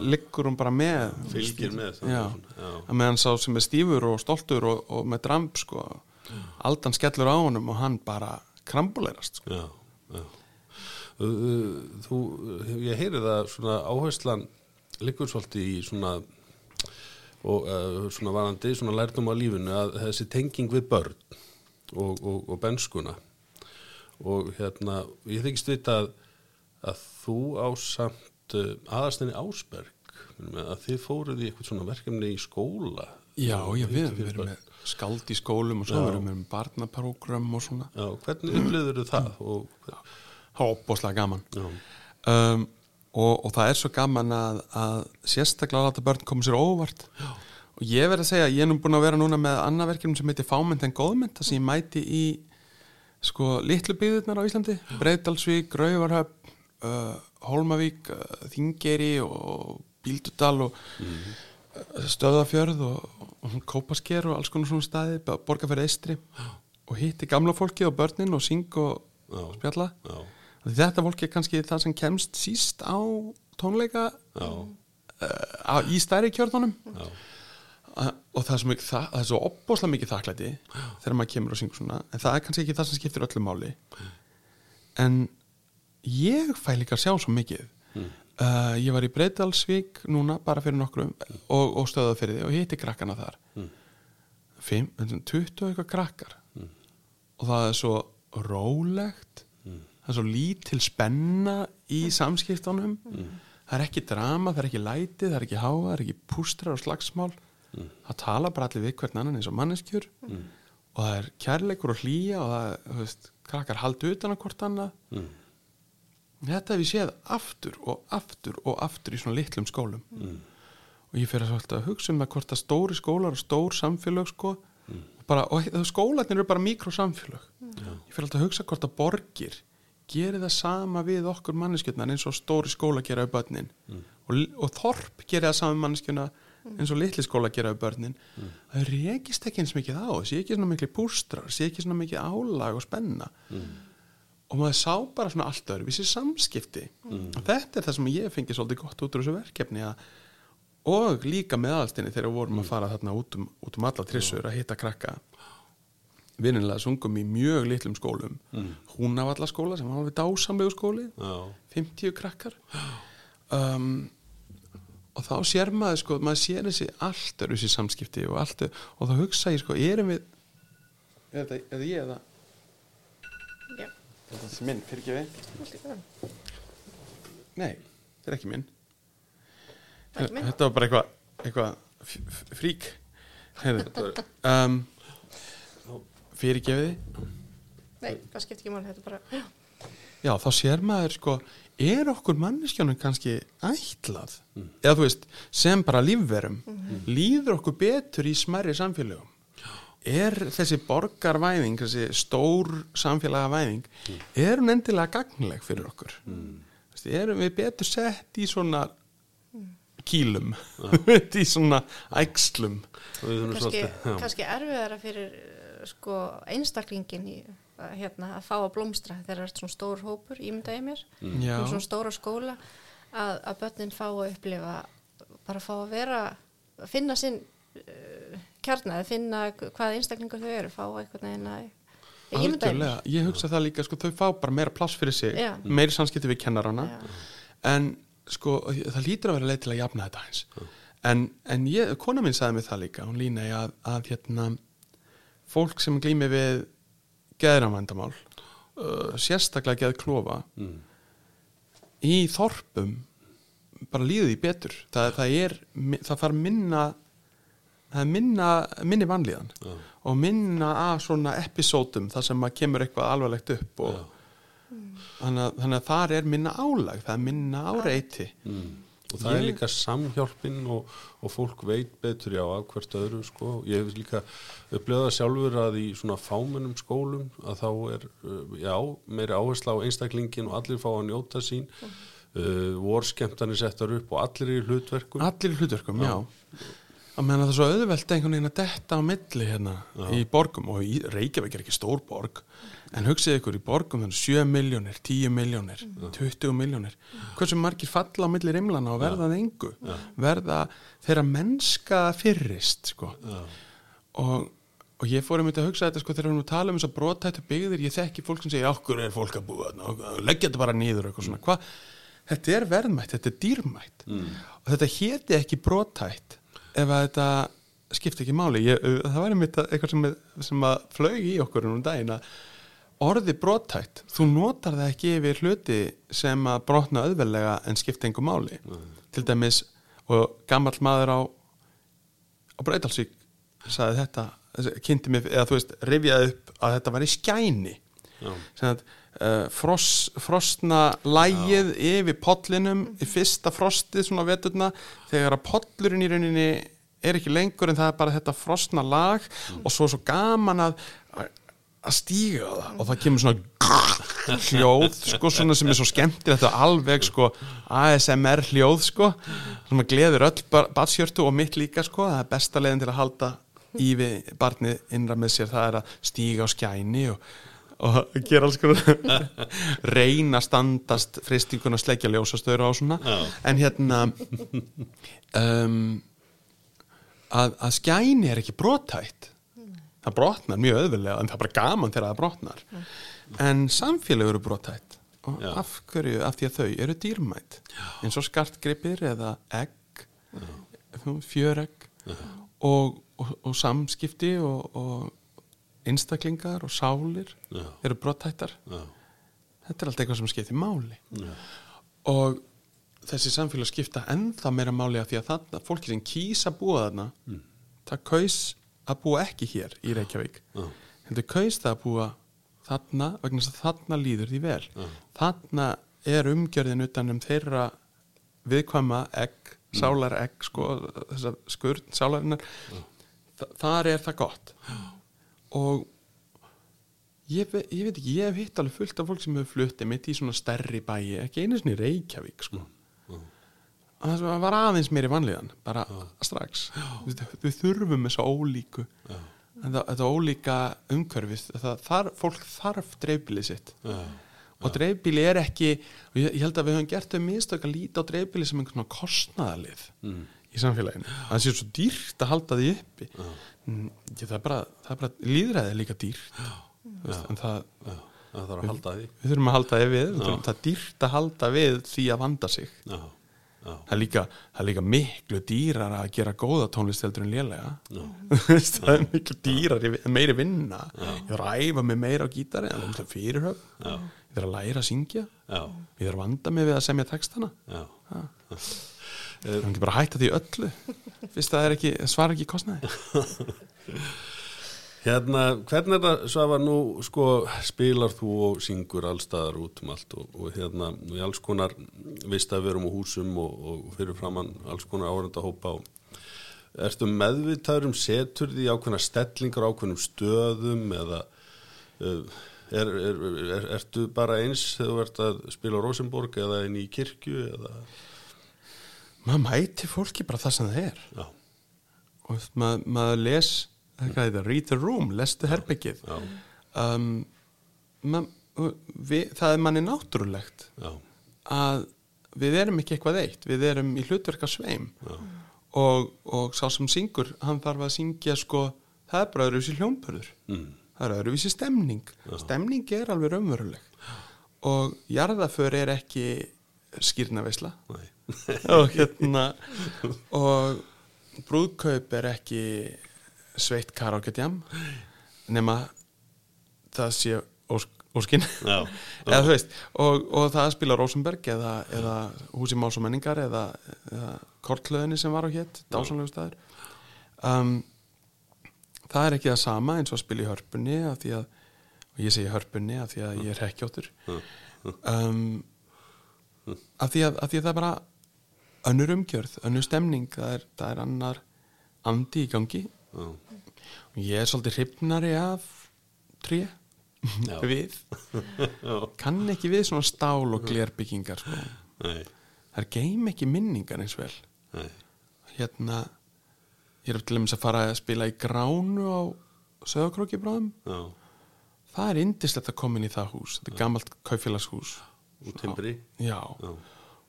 liggur hún bara með Fylgir með, já, já. að meðan sá sem er stífur og stoltur og, og með dramb sko aldan skellur á honum og hann bara krambulerast sko. Já, já. Þú, ég heyri það svona áherslan liggur svolítið í svona og uh, svona varandi, svona lærdum á lífinu að þessi tenging við börn og, og, og benskuna og hérna, ég þykist vita að, að þú ásamt uh, aðastinni Ásberg að þið fóruð í eitthvað svona verkefni í skóla? Já, já, við, erum börn. með skald í skólum og svo erum við með barnaprógram og svona. Já, hvernig upplýður það og, það er opbóðslega gaman. Um, og, og það er svo gaman að, að sérstaklega að börn koma sér óvart. Já. og ég verð að segja, ég er nú búin að vera núna með annað verkefni sem heitir Fámynd en góðmynd það sem ég mæti í sko litlu byggðurnar á Íslandi. Breiðdalsvík, Rauvarhöfn uh, Hólmavík, uh, Þingeri og Bíldudal og uh, Stöðafjörð og, og Kópasker og alls konar svona staði Borgarferð Eistri og hitti gamla fólkið og börnin og syng og, og spjalla. Já, Þetta fólk er kannski það sem kemst síst á tónleika uh, á, í stærri kjörnunum. Já, uh, og það er mikið, það, það er svo opbóðslega mikið þakklæti þegar maður kemur og syngur svona en það er kannski ekki það sem skiptir öllu máli. En ég fæ líka að sjá svo mikið. Uh, ég var í Breiðdalsvík núna bara fyrir nokkrum og, og stöðað fyrir því og hitti krakkana þar. Fimm, 20 og eitthvað krakkar. Og það er svo rólegt. Það er svo lítil spenna í samskiptunum. Það er ekki drama, það er ekki læti það er ekki háa, það er ekki pústrar og slagsmál. Það tala bara allir við hvern annan eins og manneskjur. Og það er kærleikur og hlýja og það þú veist, krakkar haldi utan að hvort annað þetta hef ég séð aftur og aftur og aftur í svona litlum skólum. Og ég fyrir svolítið að hugsa um það hvort að stóri skólar og stór samfélög sko og, bara, og þau skólarnir eru bara mikrosamfélög. Ég fyrir alltaf að hugsa hvort að borgir gerir það sama við okkur manneskjöldnar eins og stóri skóla gera við börnin. Og, og þorp gerir það sama við manneskjöldna eins og litli skóla gera við börnin. Það reykist ekki eins mikið á sé ekki svona mikið pústrar, sé ekki svona mikið álag og spenna. Og maður sá bara svona allt öðru við sér samskipti. Og þetta er það sem ég fengi svolítið gott út úr þessu verkefni að, og líka með aðalstinni þegar við vorum að fara þarna út um, út um alla trissur að hitta krakka. Vinnilega sungum í mjög litlum skólum. Mm. húnavallaskóla sem var alveg dásamlegu skóli. Já, 50 krakkar. Um, og þá sér maður sko, maður sér þessi allt öðru þessi samskipti og allt og þá hugsa ég sko, erum við er þetta, ég eða. Þetta er minn, fyrir ekki við nei, þetta er ekki minn. Er þetta var bara eitthvað f- frík. Um, fyrirgefiði Nei, það skiptir ekki máli, þetta er bara já, þá sér maður sko er okkur manneskjónum kannski ætlað? Eða þú veist, sem bara lífverum líður okkur betur í smærri samfélögum er þessi borgarvæðing, þessi stór samfélagavæðing er hún endilega gagnleg fyrir okkur? Veist, erum við betur sett í svona kýlum í svona æxlum? Og við þurfum kannski, kannski erfiðara fyrir uh, sko, einstaklingin í, hérna, að fá að blómstra þegar það er svona stór hópur, ímynda ég mér um svona stóra skóla að, að börnin fá að upplifa bara fá að vera að finna sinn uh, kjarnaði, finna hvað einstaklingar þau eru, fá einhvern veginn að ég ímynda ég mér Algjörlega, ég hugsa það líka sko, þau fá bara meira pláss fyrir sig Já. meiri samskipti við kennarana Já. en sko, það lítur að vera leið til að jafna þetta eins en, en ég, kona mín sagði mig það líka hún línei að, að hérna fólk sem glými við geðramvændamál uh, sérstaklega geð klofa Mm. í þorpum bara líður því betur það, það er, það þarf minna minna, minni vanlíðan Já. og minna af svona episódum þar sem að kemur eitthvað alvarlegt upp og þannig að, þannig að þar er minna álag það er minna áreiti Mm. Og það er Ég- líka samhjálpin og, og fólk veit betur já af hvert öðru sko. Ég hef líka upplöðað sjálfur að í svona fámennum skólum að þá er uh, já, meiri áhersla á einstaklingin og allir fá að njóta sín. Uh, vor skemmtanir settar upp og allir í hlutverkum. allir í hlutverkum, já, að menna það er svo auðvelt einhvern veginn að detta á milli hérna í borgum og í Reykjavík er ekki stór borg en hugsið ykkur í borgum þannig 7 miljónir, 10 miljónir 20 miljónir, hversu margir falla á milli rimlana og verða það engu? Verða þeirra mennska fyrrist sko. Og, og ég fór um þetta að hugsa þetta sko þegar við erum að tala um þess að brotættu byggðir ég þekki fólk sem segja, okkur er fólk að búa leggja þetta bara nýður eitthvað svona. Hvað, þetta er verðmætt, þetta er dýrmætt. Og þetta héti ekki brotætt ef að þetta skipti ekki máli. Ég, það var einmitt að- eitthvað sem, sem að flög í okkur um daginn að orði brotætt, þú notar það ekki yfir hluti sem að brotna auðvelega en skipti engu máli. Til dæmis og gamall maður á á Breitalsvík sagði þetta, kynnti mig eða þú veist, rifjaði upp að þetta var í skæni sem að uh, fross, frostna lægið yfir pollinum í fyrsta frostið svona veturna þegar að pollurinn í rauninni er ekki lengur en það er bara þetta frostna lag og svo er svo gaman að að stíga það og það kemur svona hljóð sko svona sem er svo skemmtilegt og alveg sko ASMR hljóð sko sem að gleður öll batsjörtu og mitt líka sko það er besta leiðin til að halda í við barnið innra með sér það er að stíga á skæni og, og gera alls konar. Reyna standast fristinguna að sleikja ljósastöður á svona. Já. en hérna um, að, að skæni er ekki brotætt það brotnar mjög öðvöldlega en það er bara gaman þegar það brotnar. En samfélag eru brotætt og Já. af hverju, af því að þau eru dýrmætt eins og skartgripir eða egg fjöregg og, og, og samskipti og, og einstaklingar og sálir Já. eru brotættar Já. þetta er allt eitthvað sem skiptir máli. Já. og þessi samfélag skipta ennþá meira máli af því að þarna, fólki sem kýsa að búa þarna það kaus að búa ekki hér í Reykjavík. Já. heldur kaus það að búa þarna vegna þess að þarna líður því vel. Já. þarna er umgjörðin utan um þeirra viðkvæma egg, sálar egg sko, þessa skurn sálarinnar. Þa, þar er það gott og ég, ve- ég veit ekki, ég hef hitt alveg fullt af fólk sem hefur fluttið mitt í svona stærri bæi ekki einu sinni í Reykjavík sko. og það var aðeins meiri vanlíðan bara strax. Við, við þurfum þessa ólíku. Þetta, þetta ólíka umhverfið það, þar, fólk þarf dreifbilið sitt. Já. og dreifbíli er ekki og ég, ég held að við höfum gert þau mistök að líta á dreifbíli sem einhvern svona kostnaðalið Mm. Í samfélaginu. Að það sé svo dýrt að halda því uppi. Mm, ég, það, er bara, bara líðræði er líka dýrt. Veist, en það. Það þarf að halda því. við þurfum að halda því við það er dýrt að halda við því að vanda sig. Það er líka, það er líka miklu dýrar að gera góða tónlist heldur en lélega. Það er miklu dýrar meiri vinna. Ég þarf að æfa mig meira á gítari en það er fyrirhöf ég þarf að læra að syngja. Ég þarf að vanda mig við að semja textana. Já. Það er ekki bara að hætta því öllu. Fyrst það er ekki, kostnaði. Hérna, hvernig er það, Svafa, nú sko spilar þú og syngur allstaðar út um allt og, og hérna í alls konar vist að verum á húsum og, og fyrir framann alls konar áhverjanda hópa og ertu meðvitaður um setur því ákveðna stellingar ákveðnum stöðum eða uh, er, er, er, ertu bara eins þegar þú ert að spila Rosenborg eða inn í kirkju eða, Maður mæti fólki bara það sem það er. Já, og maður, maður les það read the room, lestu herbyggið já, um, mað, við, það er manni náttúrulegt já, að við erum ekki eitthvað eitt við erum í hlutverka sveim já, og, og sá sem syngur hann þarf að syngja sko það er bara öðruvísi hljómpörður mm, það er öðruvísi stemning. Stemning er alveg raunveruleg. Og jarðaför er ekki skýrnaveisla nei, og hérna og brúðkaup er ekki sveitt karaoke-djam nema það sé ósk, óskin. Já, eða þú veist og, og það að spila Rosenberg eða, eða Húsi Máls og menningar eða, eða Kortlöðinni sem var á hétt dásanlegu staður. Um, það er ekki það sama eins og að spila í hörpunni af því að, og ég segi hörpunni af því að ég er hekkjóttur um, af, af því að það er bara önnur umgjörð, önnur stemning það er, það er annar andi í gangi. Já, og ég er svolítið hrifnari af tré við. Kann ekki við svona stál og glerbyggingar sko. það er geim ekki minningar eins vel. Nei, hérna ég er til dæmis að fara að spila í gránu á sögakróki bráðum. Já, það er indislegt að koma inn í það hús. Þetta er gamalt kaufélagshús. Úr timbri, já, já,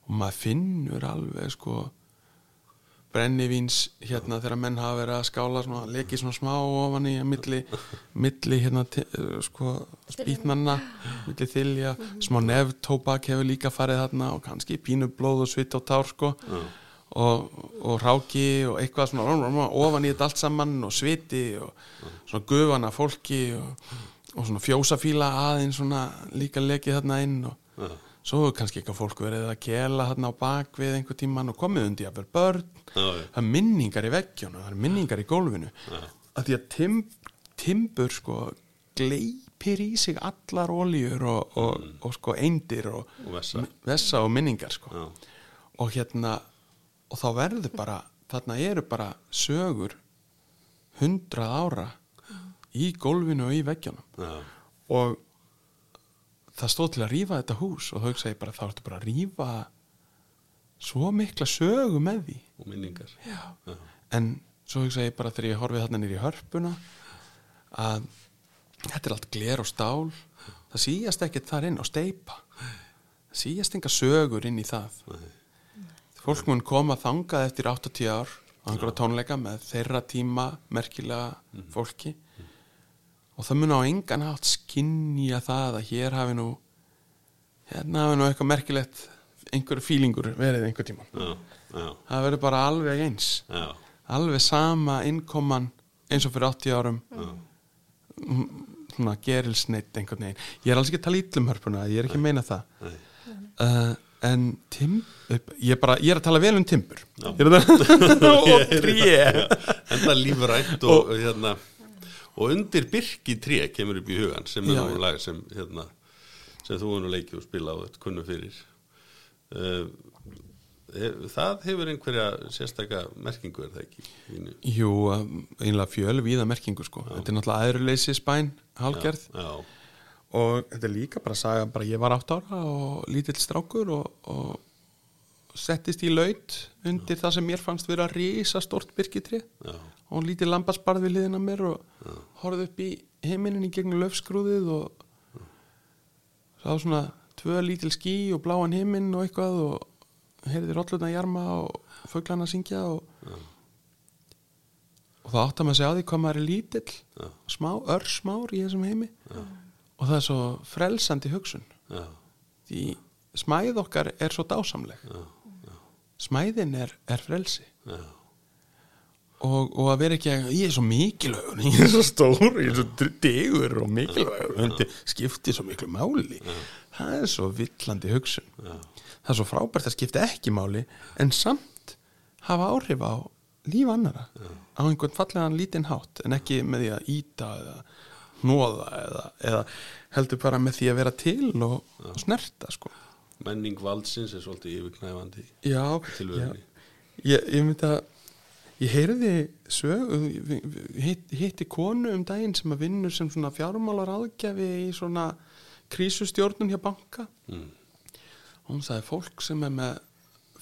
og maður finnur alveg sko brennivíns hérna þegar menn hafa verið að skála svona, leki svona smá ofan í milli, milli hérna sko spýtnanna milli þylja, smá neftóbak hefur líka farið þarna og kannski pínu blóð og svitt og tár sko. Og, og ráki og eitthvað svona ofan í þetta allt saman og sviti og svona gufana fólki og, og svona fjósafíla aðeins svona líka lekið þarna inn og já, svo hefur kannski eitthvað fólk verið að kela þarna á bak við einhver tíman og komið undir að vera börn það er minningar í veggjónu, það er minningar í gólfinu. Að því að tim, timbur sko gleipir í sig allar oljur og, og, og sko eindir og, Og vessa. vessa og minningar sko. Já, og hérna og þá verður bara, þarna eru bara sögur hundrað ára í gólfinu og í veggjónum já, og það stóð til að rífa þetta hús og þau hugsaði bara þá ertu bara að rífa svo mikla sögu með því. Og minningar, Já. en svo hugsaði ég bara þegar ég horfið þarna nýri hörpuna að þetta er allt gler og stál. Það síjast ekkert þar inn og steipa það síjast enga sögur inn í það. Fólk mun koma þangað eftir 80 ár á einhverja tónleika með þeirra tíma merkilega fólki og það mun á engan hátt skinja það að hér hafi nú hérna hafi nú eitthvað merkilegt einhverju fílingur verið einhver tíma já, já, það verður bara alveg eins. Já, alveg sama innkoman eins og fyrir 80 árum. Svona gerilsneitt einhvern veginn. Ég er alls ekki að tala ítlum hörpuna ég er ekki að meina það. Uh, en tim, ég, bara, ég er að tala vel um timbur. Og tré. En það lífrænt og, hérna og undir byrki tré kemur upp í hugan sem er Já, já. lag sem hérna sem þú er nú leikið og spila á þetta kunnu fyrir uh, það hefur einhverja sérstaka merkingu er það ekki Þínu? jú, einlega fjöl víða merkingu sko. þetta er náttúrulega aðruleysi spæn hálgerð já, og þetta er líka bara að saga bara ég var átt ára og lítill strákur og, og settist í laut undir það sem mér fannst vera rísa stort byrkitri já, og lítið lambasbarð við liðina mér og horfði upp í heiminin í gegnum löfskrúðið og sá svona tvö lítil ský og bláan heiminn og eitthvað og heyrði rollutna jarma og fuglana syngja og, og það átt að maður segja á því hvað maður er lítill Já. smá, örsmár í þessum heimi. Og það er svo frelsandi hugsun. Já, því smæð okkar er svo dásamleg. Já, smæðin er, er frelsi. Já, og, og að vera ekki að ég er svo mikilvægur, ég er svo stór ég er svo degur og mikilvægur þetta skiptir svo miklu máli. Það er svo villandi hugsun. Já, það er svo frábært að skipta ekki máli en samt hafa áhrif á líf annara á einhvern fallegan lítinn hátt en ekki með því að íta eða hnóða eða, eða heldur bara með því að vera til og, og snerta sko. Menning valdsins er svolítið yfirknæfandi já, já. Ég, ég myndi að ég heyrði sög hitt, hitti konu um daginn sem að vinnur sem svona fjármálar aðgjafi í svona krísustjórnun hjá banka. Mm. og hún sagði fólk sem er með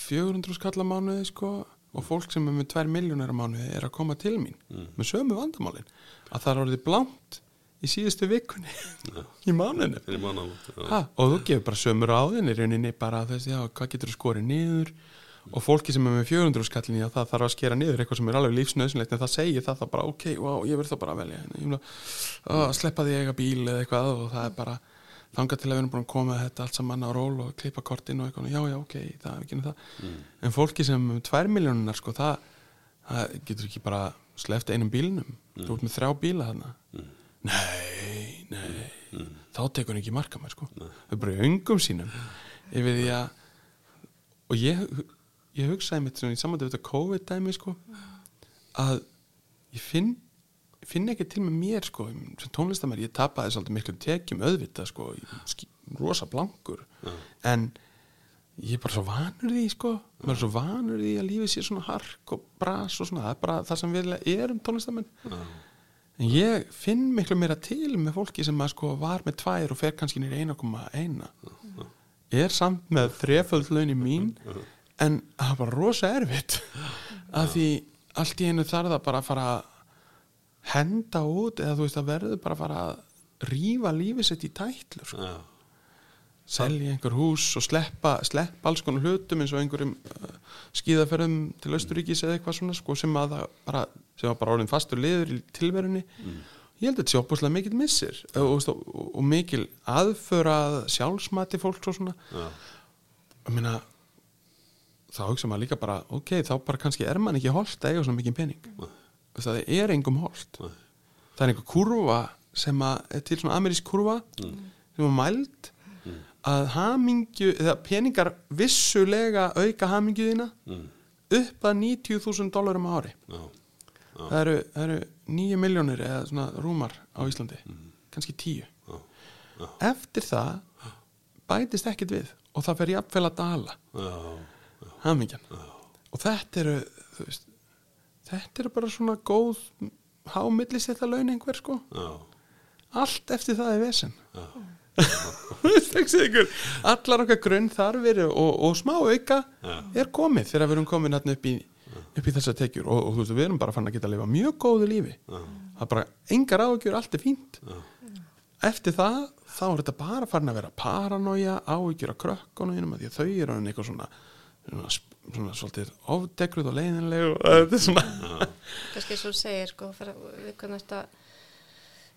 400 skalla mánuði sko og fólk sem er með 2 miljónir á mánuði er að koma til mín með sömu vandamálin. Að það er orðið blánt í síðustu vikunni í fyrir mannamót já. ha, og þú gefur bara sömu ráðin í rauninni bara þess, já, hvað getur þú skorið niður og fólki sem er með 400 skallin já, það þarf að skera niður eitthvað sem er alveg lífsnöðsynlegt en það segir það, það bara, ok, wow, ég verð það bara að velja vil að sleppa því að eiga bíl eða eitthvað og það er bara þangað til að við erum búin að koma þetta allt saman á ról og klippa kortin og eitthvað, já, já, ok, það er ekki það. En fólki sem er með 2 miljónunar sko, það, það getur ekki bara sleppt einum bílnum, þú ert með þrjá bíla þarna. Nei, nei. Þá tekur ekki marka mér sko. Þau bara í öngum sínum yfir því að og ég, ég hugsaði mitt svona í samvættu við þetta COVID-dæmi sko að ég finn ég finn ekki til með mér sko sem tónlistamær, ég tapaði svolítið miklu tekjum auðvitað sko, rosa blankur. En ég er bara svo vanur því sko. Maður er svo vanur því að lífið sé svona hark og bras og svona, það er bara það sem við erum tónlistamenn en ég finn miklu meira til með fólki sem að sko var með tvær og fer kannski nýr 1,1 er samt með þreföld launin mín en það bara rosa erfitt. Að því allt í einu þarf það bara að fara að henda út eða þú veist að verður bara að fara að rífa lífið sitt í tætlur sko. Selja einhver hús og sleppa, sleppa alls konar hlutum eins og einhverjum uh, skíðaferðum til Östuríkis eða eitthvað svona sko, sem bara, sem var bara orðin fastur liður í tilverunni. Ég held að þetta sé opuslega mikil missir og, og, og, og mikil aðförað sjálfsmati fólks og svona. Ég meina þá hugsa maður líka bara ok, þá bara kannski er mann ekki holdt að eiga svona mikið pening. Það er engum holdt það er einhver kurva sem að, til svona amerísk kurva sem er mæld að hamingju, eða peningar vissulega auka hamingjuðina Mm. upp að 90.000 dólarum á ári. Já. það eru, eru 9 miljónir eða svona rúmar á Íslandi. Kannski 10 Já. Já. eftir það bætist ekkert við og það fer jafnvel að dala. Já. Hamingjan. Og þetta eru veist, þetta eru bara svona góð hámillis þetta laun einhver sko. Já. allt eftir það er vesen. Allar okkar grunn þarfir og, og smá auka Já. er komið þegar við erum komin hérna upp í, upp í þessar tekjur. Og, og þú veist við erum bara fann að geta að lifa mjög góðu lífi. Það er bara engar áhugjur, allt er fínt. Eftir það þá er þetta bara farin að vera paranoia áhugjur á krökkunum því að þau eru hann eitthvað svona svona, svolítið ofdegruð og leiðinleg og þetta er svona kannski svo segir sko þetta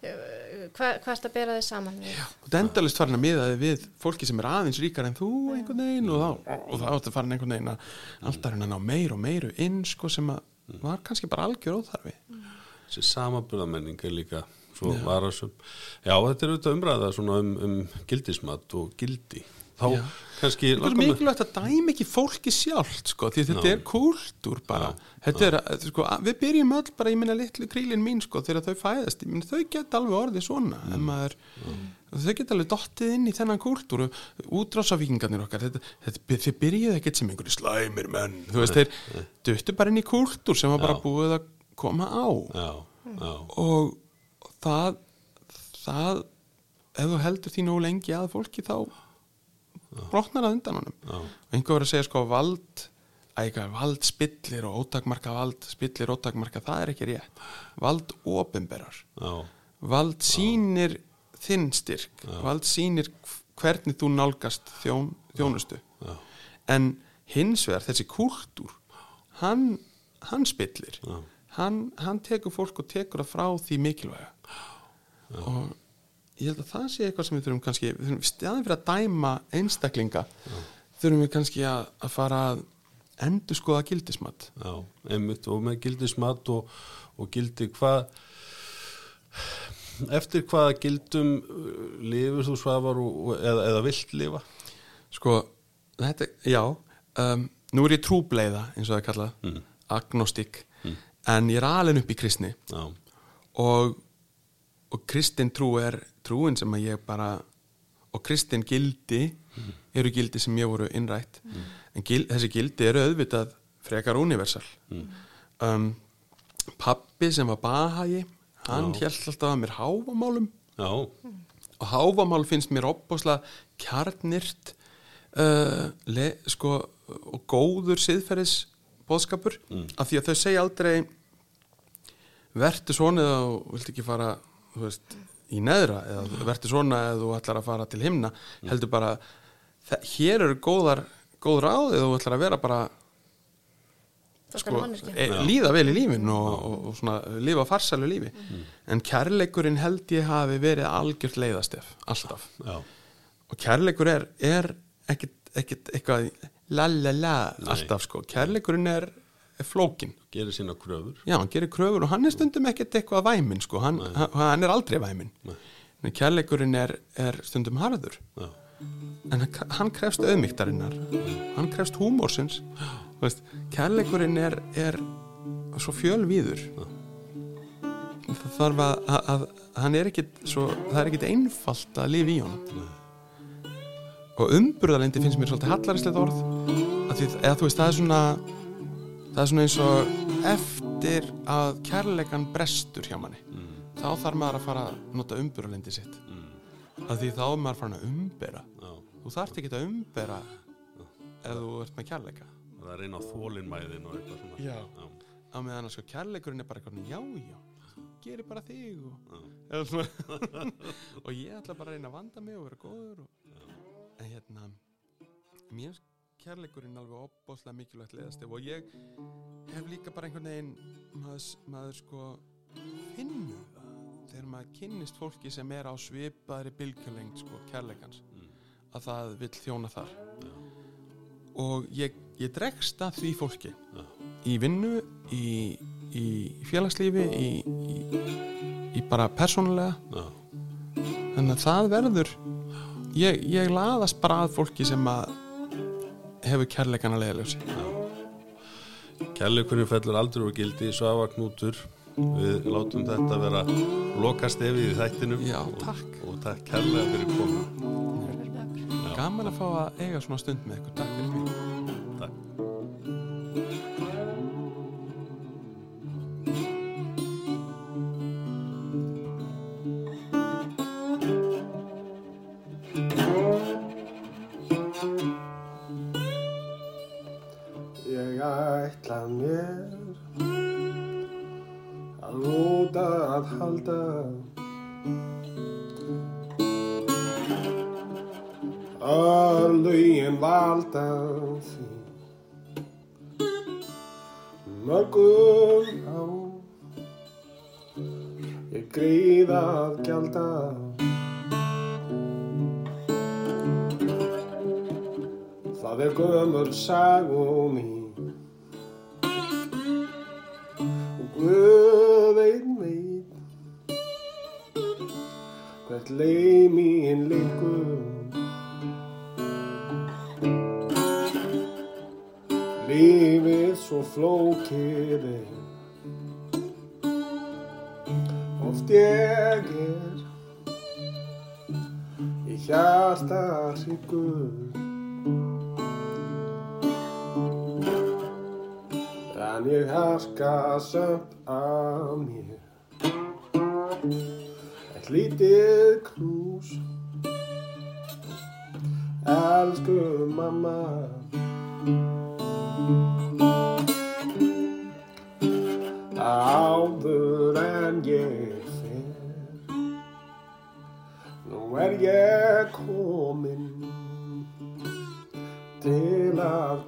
hvað, hvað ertu að bera þið saman við? Og þetta endalist farin að miða þig við fólki sem er aðeins ríkar en þú einhvern veginn og þá, og þá áttu farin einhvern veginn að alltaf að ná meir og meiru inn sko sem að var kannski bara algjör óþarfi. Þessi samaburðamenning er líka svo varasum já þetta er auðvitað umræða svona um, um gildismat og gildi þá Já. kannski Það er mikilvægt að dæmi ekki fólki sjálft sko, því þetta Já. er kúltúr bara. Þetta er, sko, við byrjum öll bara ég minna litlu krílin mín sko, þegar þau fæðast. Minna, þau geta alveg orðið svona mm. maður, þau geta alveg dottið inn í þennan kúltúr. Útrásavíkingarnir okkar þetta, þetta, þið byrjuðu ekkert sem einhverju slæmir menn. Þú veist, þeir duttu bara inn í kúltúr sem var bara búið að koma á. Já, já, og það það ef þú heldur því nú lengi að fólki þá brotnar að undan honum. Já, og einhver var að segja sko vald ægæð, vald spillir og ótakmarka vald spillir ótakmarka, það er ekki rétt. Vald opinberar. Já, vald sýnir þinn styrk, vald sýnir hvernig þú nálgast þjón, þjónustu. Já, en hins vegar þessi kúltúr hann, hann spillir. Já. hann, hann tekur fólk og tekur það frá því mikilvæga. Og ég held að það sé eitthvað sem við þurfum kannski við þurfum staðin fyrir að dæma einstaklinga þurfum við kannski að, að fara að endur skoða gildismat. Já, einmitt og með gildismat og, og gildi hvað eftir hvaða gildum uh, lifur þú svafar eða, eða vilt lifa? Sko, þetta, já um, nú er ég trúbleiða eins og það er kallað, Mm. agnostik en ég er alveg upp í kristni. Já, og, og kristin trú er trúin sem að ég bara og kristin gildi eru gildi sem ég voru innrætt. En gil, þessi gildi eru auðvitað frekar universal. Um, pappi sem var bahagi hann hélt alltaf að mér háfamálum já, og háfamál finnst mér opbáslega kjarnirt uh, le, sko, og góður siðferðis bóðskapur af því að þau segja aldrei vertu svona þú vilt ekki fara veist, í neðra eða vertu svona eða þú ætlar að fara til himna heldur bara þe- hér eru góðar góð ráð eða þú ætlar að vera bara Það sko, e, líða vel í lífin og, og, og svona lifa farsælu lífi. En kærleikurinn held ég hafi verið algjört leiðastef alltaf. Já, og kærleikur er, er ekkit, ekkit eitthvað la la la alltaf sko, kærleikurinn er, er flókin gerir sína kröfur. Já, hann gerir kröfur og hann er stundum ekkit eitthvað væminn sko, hann, hann, er aldrei væminn Nei. en kærleikurinn er, er stundum harður. Já, en hann, krefst auðmygtarinnar hann krefst húmórsins kærleikurinn er, er svo fjölvíður. Það þarf að, að, að hann er svo, það er ekkit einfalt að lifa í honum. Og umburðalendi finnst mér svolítið hallarislega orð. Að því, eða þú veist, það er svona það er svona eins og eftir að kærleikan brestur hjá manni þá þarf maður að fara að nota umburðalendi sitt. Að því þá er maður farin að umbera. Já. Þú þarft ekki að umbera ef þú ert með kærleika. Það er reyna á þólinmæðin og eitthvað svona. Já. já, á meðan að sko kærleikurinn er bara eitthvað já, já, geri bara þig og, og ég ætla bara að reyna að vanda mig og vera góður og, en hérna mér kærleikurinn alveg opbóðslega mikilvægt leiðastef og ég hef líka bara einhvern veginn maður, maður sko finnur það þegar maður kynnist fólki sem er á svipaðri bylgjulengd sko kærleikans að það vill þjóna þar. Og ég, ég dregst að því fólki Já. í vinnu í, í félagslífi í, í, í bara persónulega. Já, þannig að það verður ég, ég laðast bara að fólki sem að hefur kærleikana leiðalösi Kærleikurinn fellur aldrei úr gildi, Svafa Knútur. Við látum þetta vera lokastefið í þættinum Já, og, takk. og takk kærlega fyrir komuna. Gaman að fá að eiga svona stund með ykkur. Takk fyrir. mig mín liggur Lífið svo flókið er. Oft ég er í hjarta hryggur. En ég harka samt af mér lítið knús. Elsku mamma. Áður en ég fer. Nú er ég komin Til að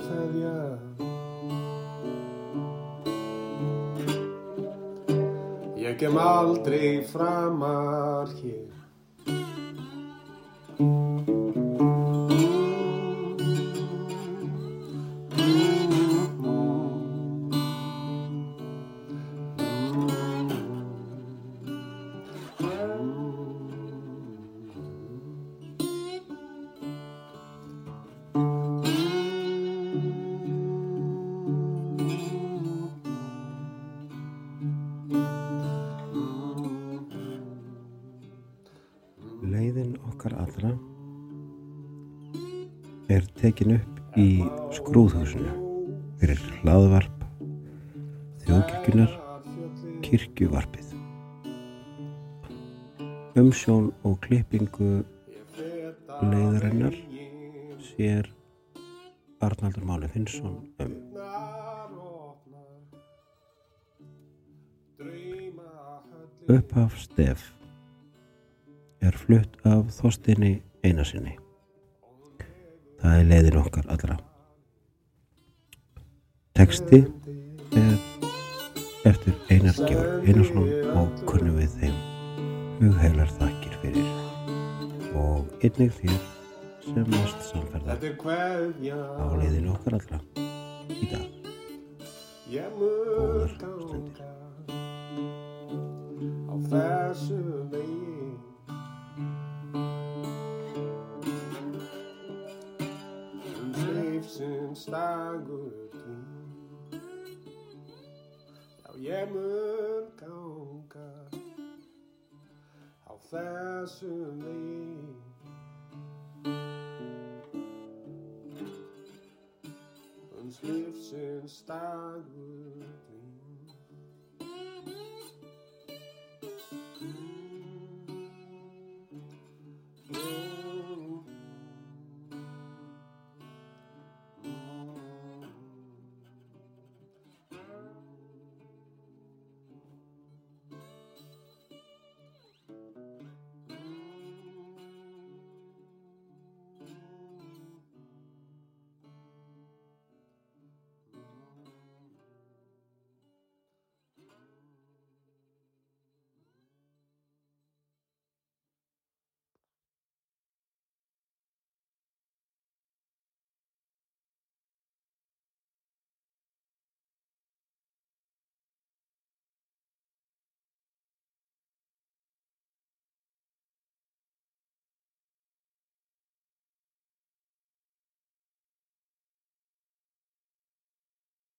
kveðja Ég kem aldrei framar hér Umsjón og klippingu leiðarinnar sér Arnaldur Máli Finnsson um. Upphaf stef er flutt af Þorstinni einasinni. Það er leiðin okkar allra. Teksti er eftir Einar Georg Einarsson og kunnum við þeim hugheilar þakkir fyrir. Og einnig þér sem mest samferða er á leiðin okkar allra. Í dag. Góðar stundir. á þessu vegi. Um lífsins dagur Já, ég mun á þessu vegi